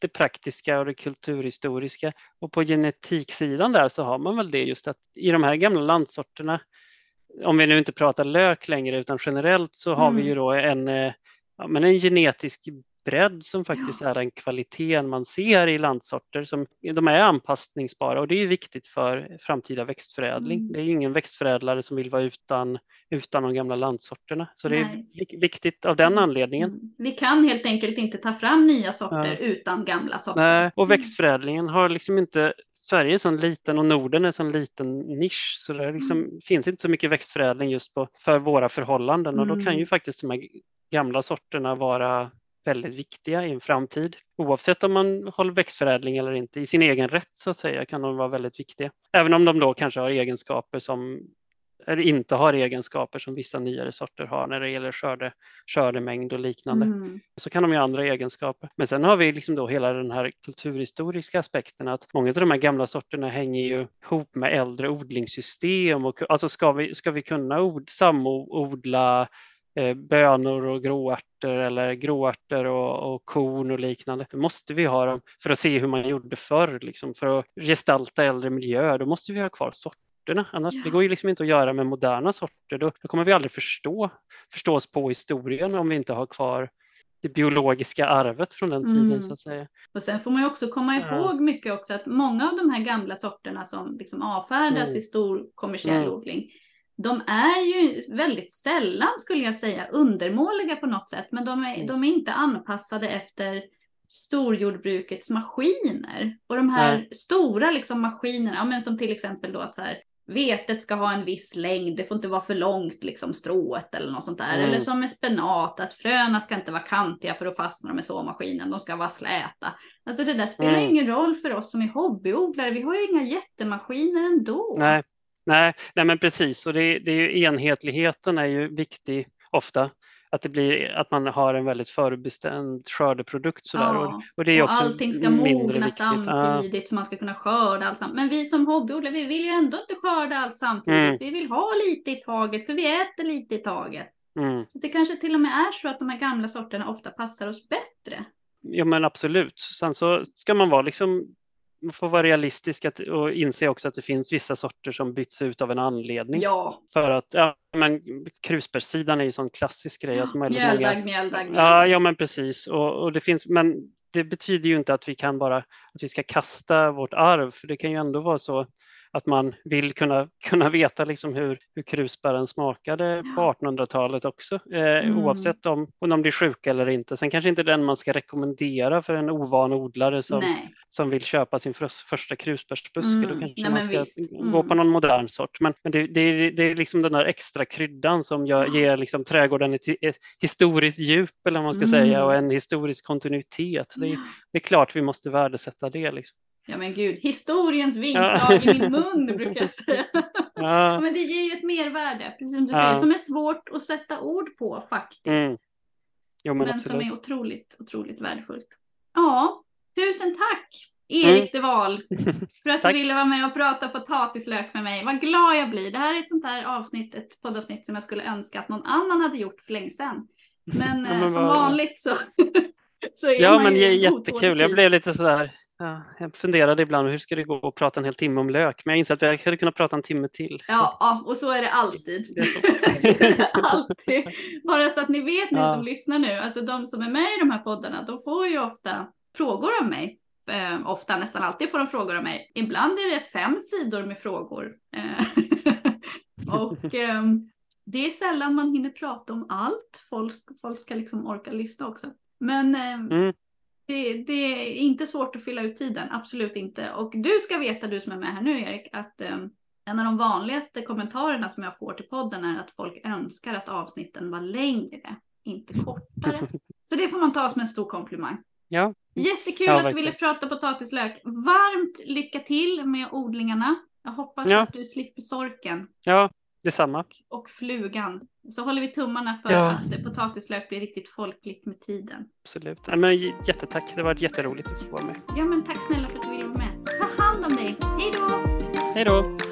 det praktiska och det kulturhistoriska. Och på genetiksidan där så har man väl det just att i de här gamla landsorterna, om vi nu inte pratar lök längre utan generellt så har vi Mm. ju då en, eh, ja, men en genetisk bredd som faktiskt är den kvaliteten man ser i landsorter. Som, de är anpassningsbara och det är viktigt för framtida växtförädling. Mm. Det är ingen växtförädlare som vill vara utan, utan de gamla landsorterna. Så det är Nej. vik- viktigt av den anledningen. Mm. Vi kan helt enkelt inte ta fram nya sorter Ja. utan gamla sorter. Nej, och Mm. växtförädlingen har liksom inte Sverige är så liten och Norden är så en liten nisch så det liksom Mm. finns inte så mycket växtförädling just på, för våra förhållanden och då kan Mm. ju faktiskt de här gamla sorterna vara väldigt viktiga i en framtid. Oavsett om man håller växtförädling eller inte, i sin egen rätt så att säga kan de vara väldigt viktiga. Även om de då kanske har egenskaper som eller inte har egenskaper som vissa nyare sorter har när det gäller skörde, skördemängd och liknande Mm. så kan de ju ha andra egenskaper. Men sen har vi liksom då hela den här kulturhistoriska aspekten att många av de här gamla sorterna hänger ju ihop med äldre odlingssystem. Och, alltså ska vi, ska vi kunna od, samodla bönor och gråärtor eller gråärtor och, och korn och liknande, då måste vi ha dem för att se hur man gjorde förr, liksom, för att gestalta äldre miljöer. Då måste vi ha kvar sorterna. Annars, Ja. Det går ju liksom inte att göra med moderna sorter. Då, då kommer vi aldrig förstå, oss på historien om vi inte har kvar det biologiska arvet från den tiden Mm. så att säga. Och sen får man ju också komma Ja. ihåg mycket också att många av de här gamla sorterna som liksom avfärdas Mm. i stor kommersiell Mm. odling, de är ju väldigt sällan skulle jag säga undermåliga på något sätt, men de är, Mm. de är inte anpassade efter storjordbrukets maskiner. Och de här Nej. stora liksom maskinerna, ja, men som till exempel då att så här, vetet ska ha en viss längd, det får inte vara för långt liksom strået eller något sånt där. Mm. Eller som med spenat, att fröna ska inte vara kantiga för att fastna med såmaskinen, de ska vara släta. Alltså det där spelar Mm. ingen roll för oss som är hobbyodlare, vi har ju inga jättemaskiner ändå. Nej, nej, nej men precis och det, det är ju enhetligheten är ju viktig ofta. Att, det blir, att man har en väldigt förbestämd skördeprodukt sådär. Ja, Och, och det är och också allting ska mogna viktigt. Ja, samtidigt så man ska kunna skörda allt samtidigt. Men vi som hobbyodlare, vi vill ju ändå inte skörda allt samtidigt. Mm. Vi vill ha lite i taget, för vi äter lite i taget. mm. Så det kanske till och med är så att de här gamla sorterna ofta passar oss bättre. ja men absolut. Sen så ska man vara liksom man får vara realistisk och inse också att det finns vissa sorter som byts ut av en anledning. Ja, För att, ja men krusbärssidan är ju en sån klassisk grej. Att väldigt många, mjöldagg, mjöldagg, Ja, mjöldagg. ja men precis. Och, och det finns, men det betyder ju inte att vi kan bara att vi ska kasta vårt arv, för det kan ju ändå vara så att man vill kunna, kunna veta liksom hur, hur krusbären smakade på 1800-talet också, eh, Mm. oavsett om, om de blir sjuka eller inte. Sen kanske inte den man ska rekommendera för en ovan odlare som, Nej, som vill köpa sin förs- första krusbärsbuske. Mm, Då kanske nej, man ska visst. gå Mm. på någon modern sort. Men, men det, det, är, det är liksom den där extra kryddan som gör, Ja. ger liksom trädgården ett, ett historiskt djup eller vad man ska Mm. säga och en historisk kontinuitet. Det, är- det är klart vi måste värdesätta det. Liksom. Ja men gud, historiens vingslag i min mun brukar jag säga. Ja, men det ger ju ett mervärde, precis som du säger, som är svårt att sätta ord på faktiskt. Mm, jo, men, men som är otroligt, otroligt värdefullt. Ja, tusen tack Erik de Waal för att du ville vara med och prata potatislök med mig. Vad glad jag blir. Det här är ett sånt här avsnitt, ett poddavsnitt som jag skulle önska att någon annan hade gjort för länge sedan. Men, Ja, eh, men som vad- vanligt så, så är Ja, man men ju otålig jättekul. Jag blev lite sådär Ja, jag funderade ibland hur ska det gå att prata en hel timme om lök, men jag inser att jag hade kunnat prata en timme till. Ja, ja och så är det alltid. alltid. Bara så att ni vet, ni ja. som lyssnar nu, alltså de som är med i de här poddarna, de får ju ofta frågor av mig. Eh, ofta, nästan alltid får de frågor av mig. Ibland är det fem sidor med frågor. Eh, och eh, det är sällan man hinner prata om allt. Folk, folk ska liksom orka lyssna också. Men eh, mm. Det, det, är inte svårt att fylla ut tiden, absolut inte. Och du ska veta, du som är med här nu Erik, att eh, en av de vanligaste kommentarerna som jag får till podden är att folk önskar att avsnitten var längre, inte kortare. Så det får man ta som en stor komplimang. Ja. Jättekul ja, att du ville prata potatislök. Varmt lycka till med odlingarna. Jag hoppas ja. att du slipper sorken. Ja, detsamma. Och flugan. Så håller vi tummarna för ja. att potatislök blir riktigt folkligt med tiden. Absolut. Ja, men jättetack. Det var jätteroligt att få vara med. Ja, men tack snälla för att du ville vara med. Ta hand om dig. Hej då! Hej då!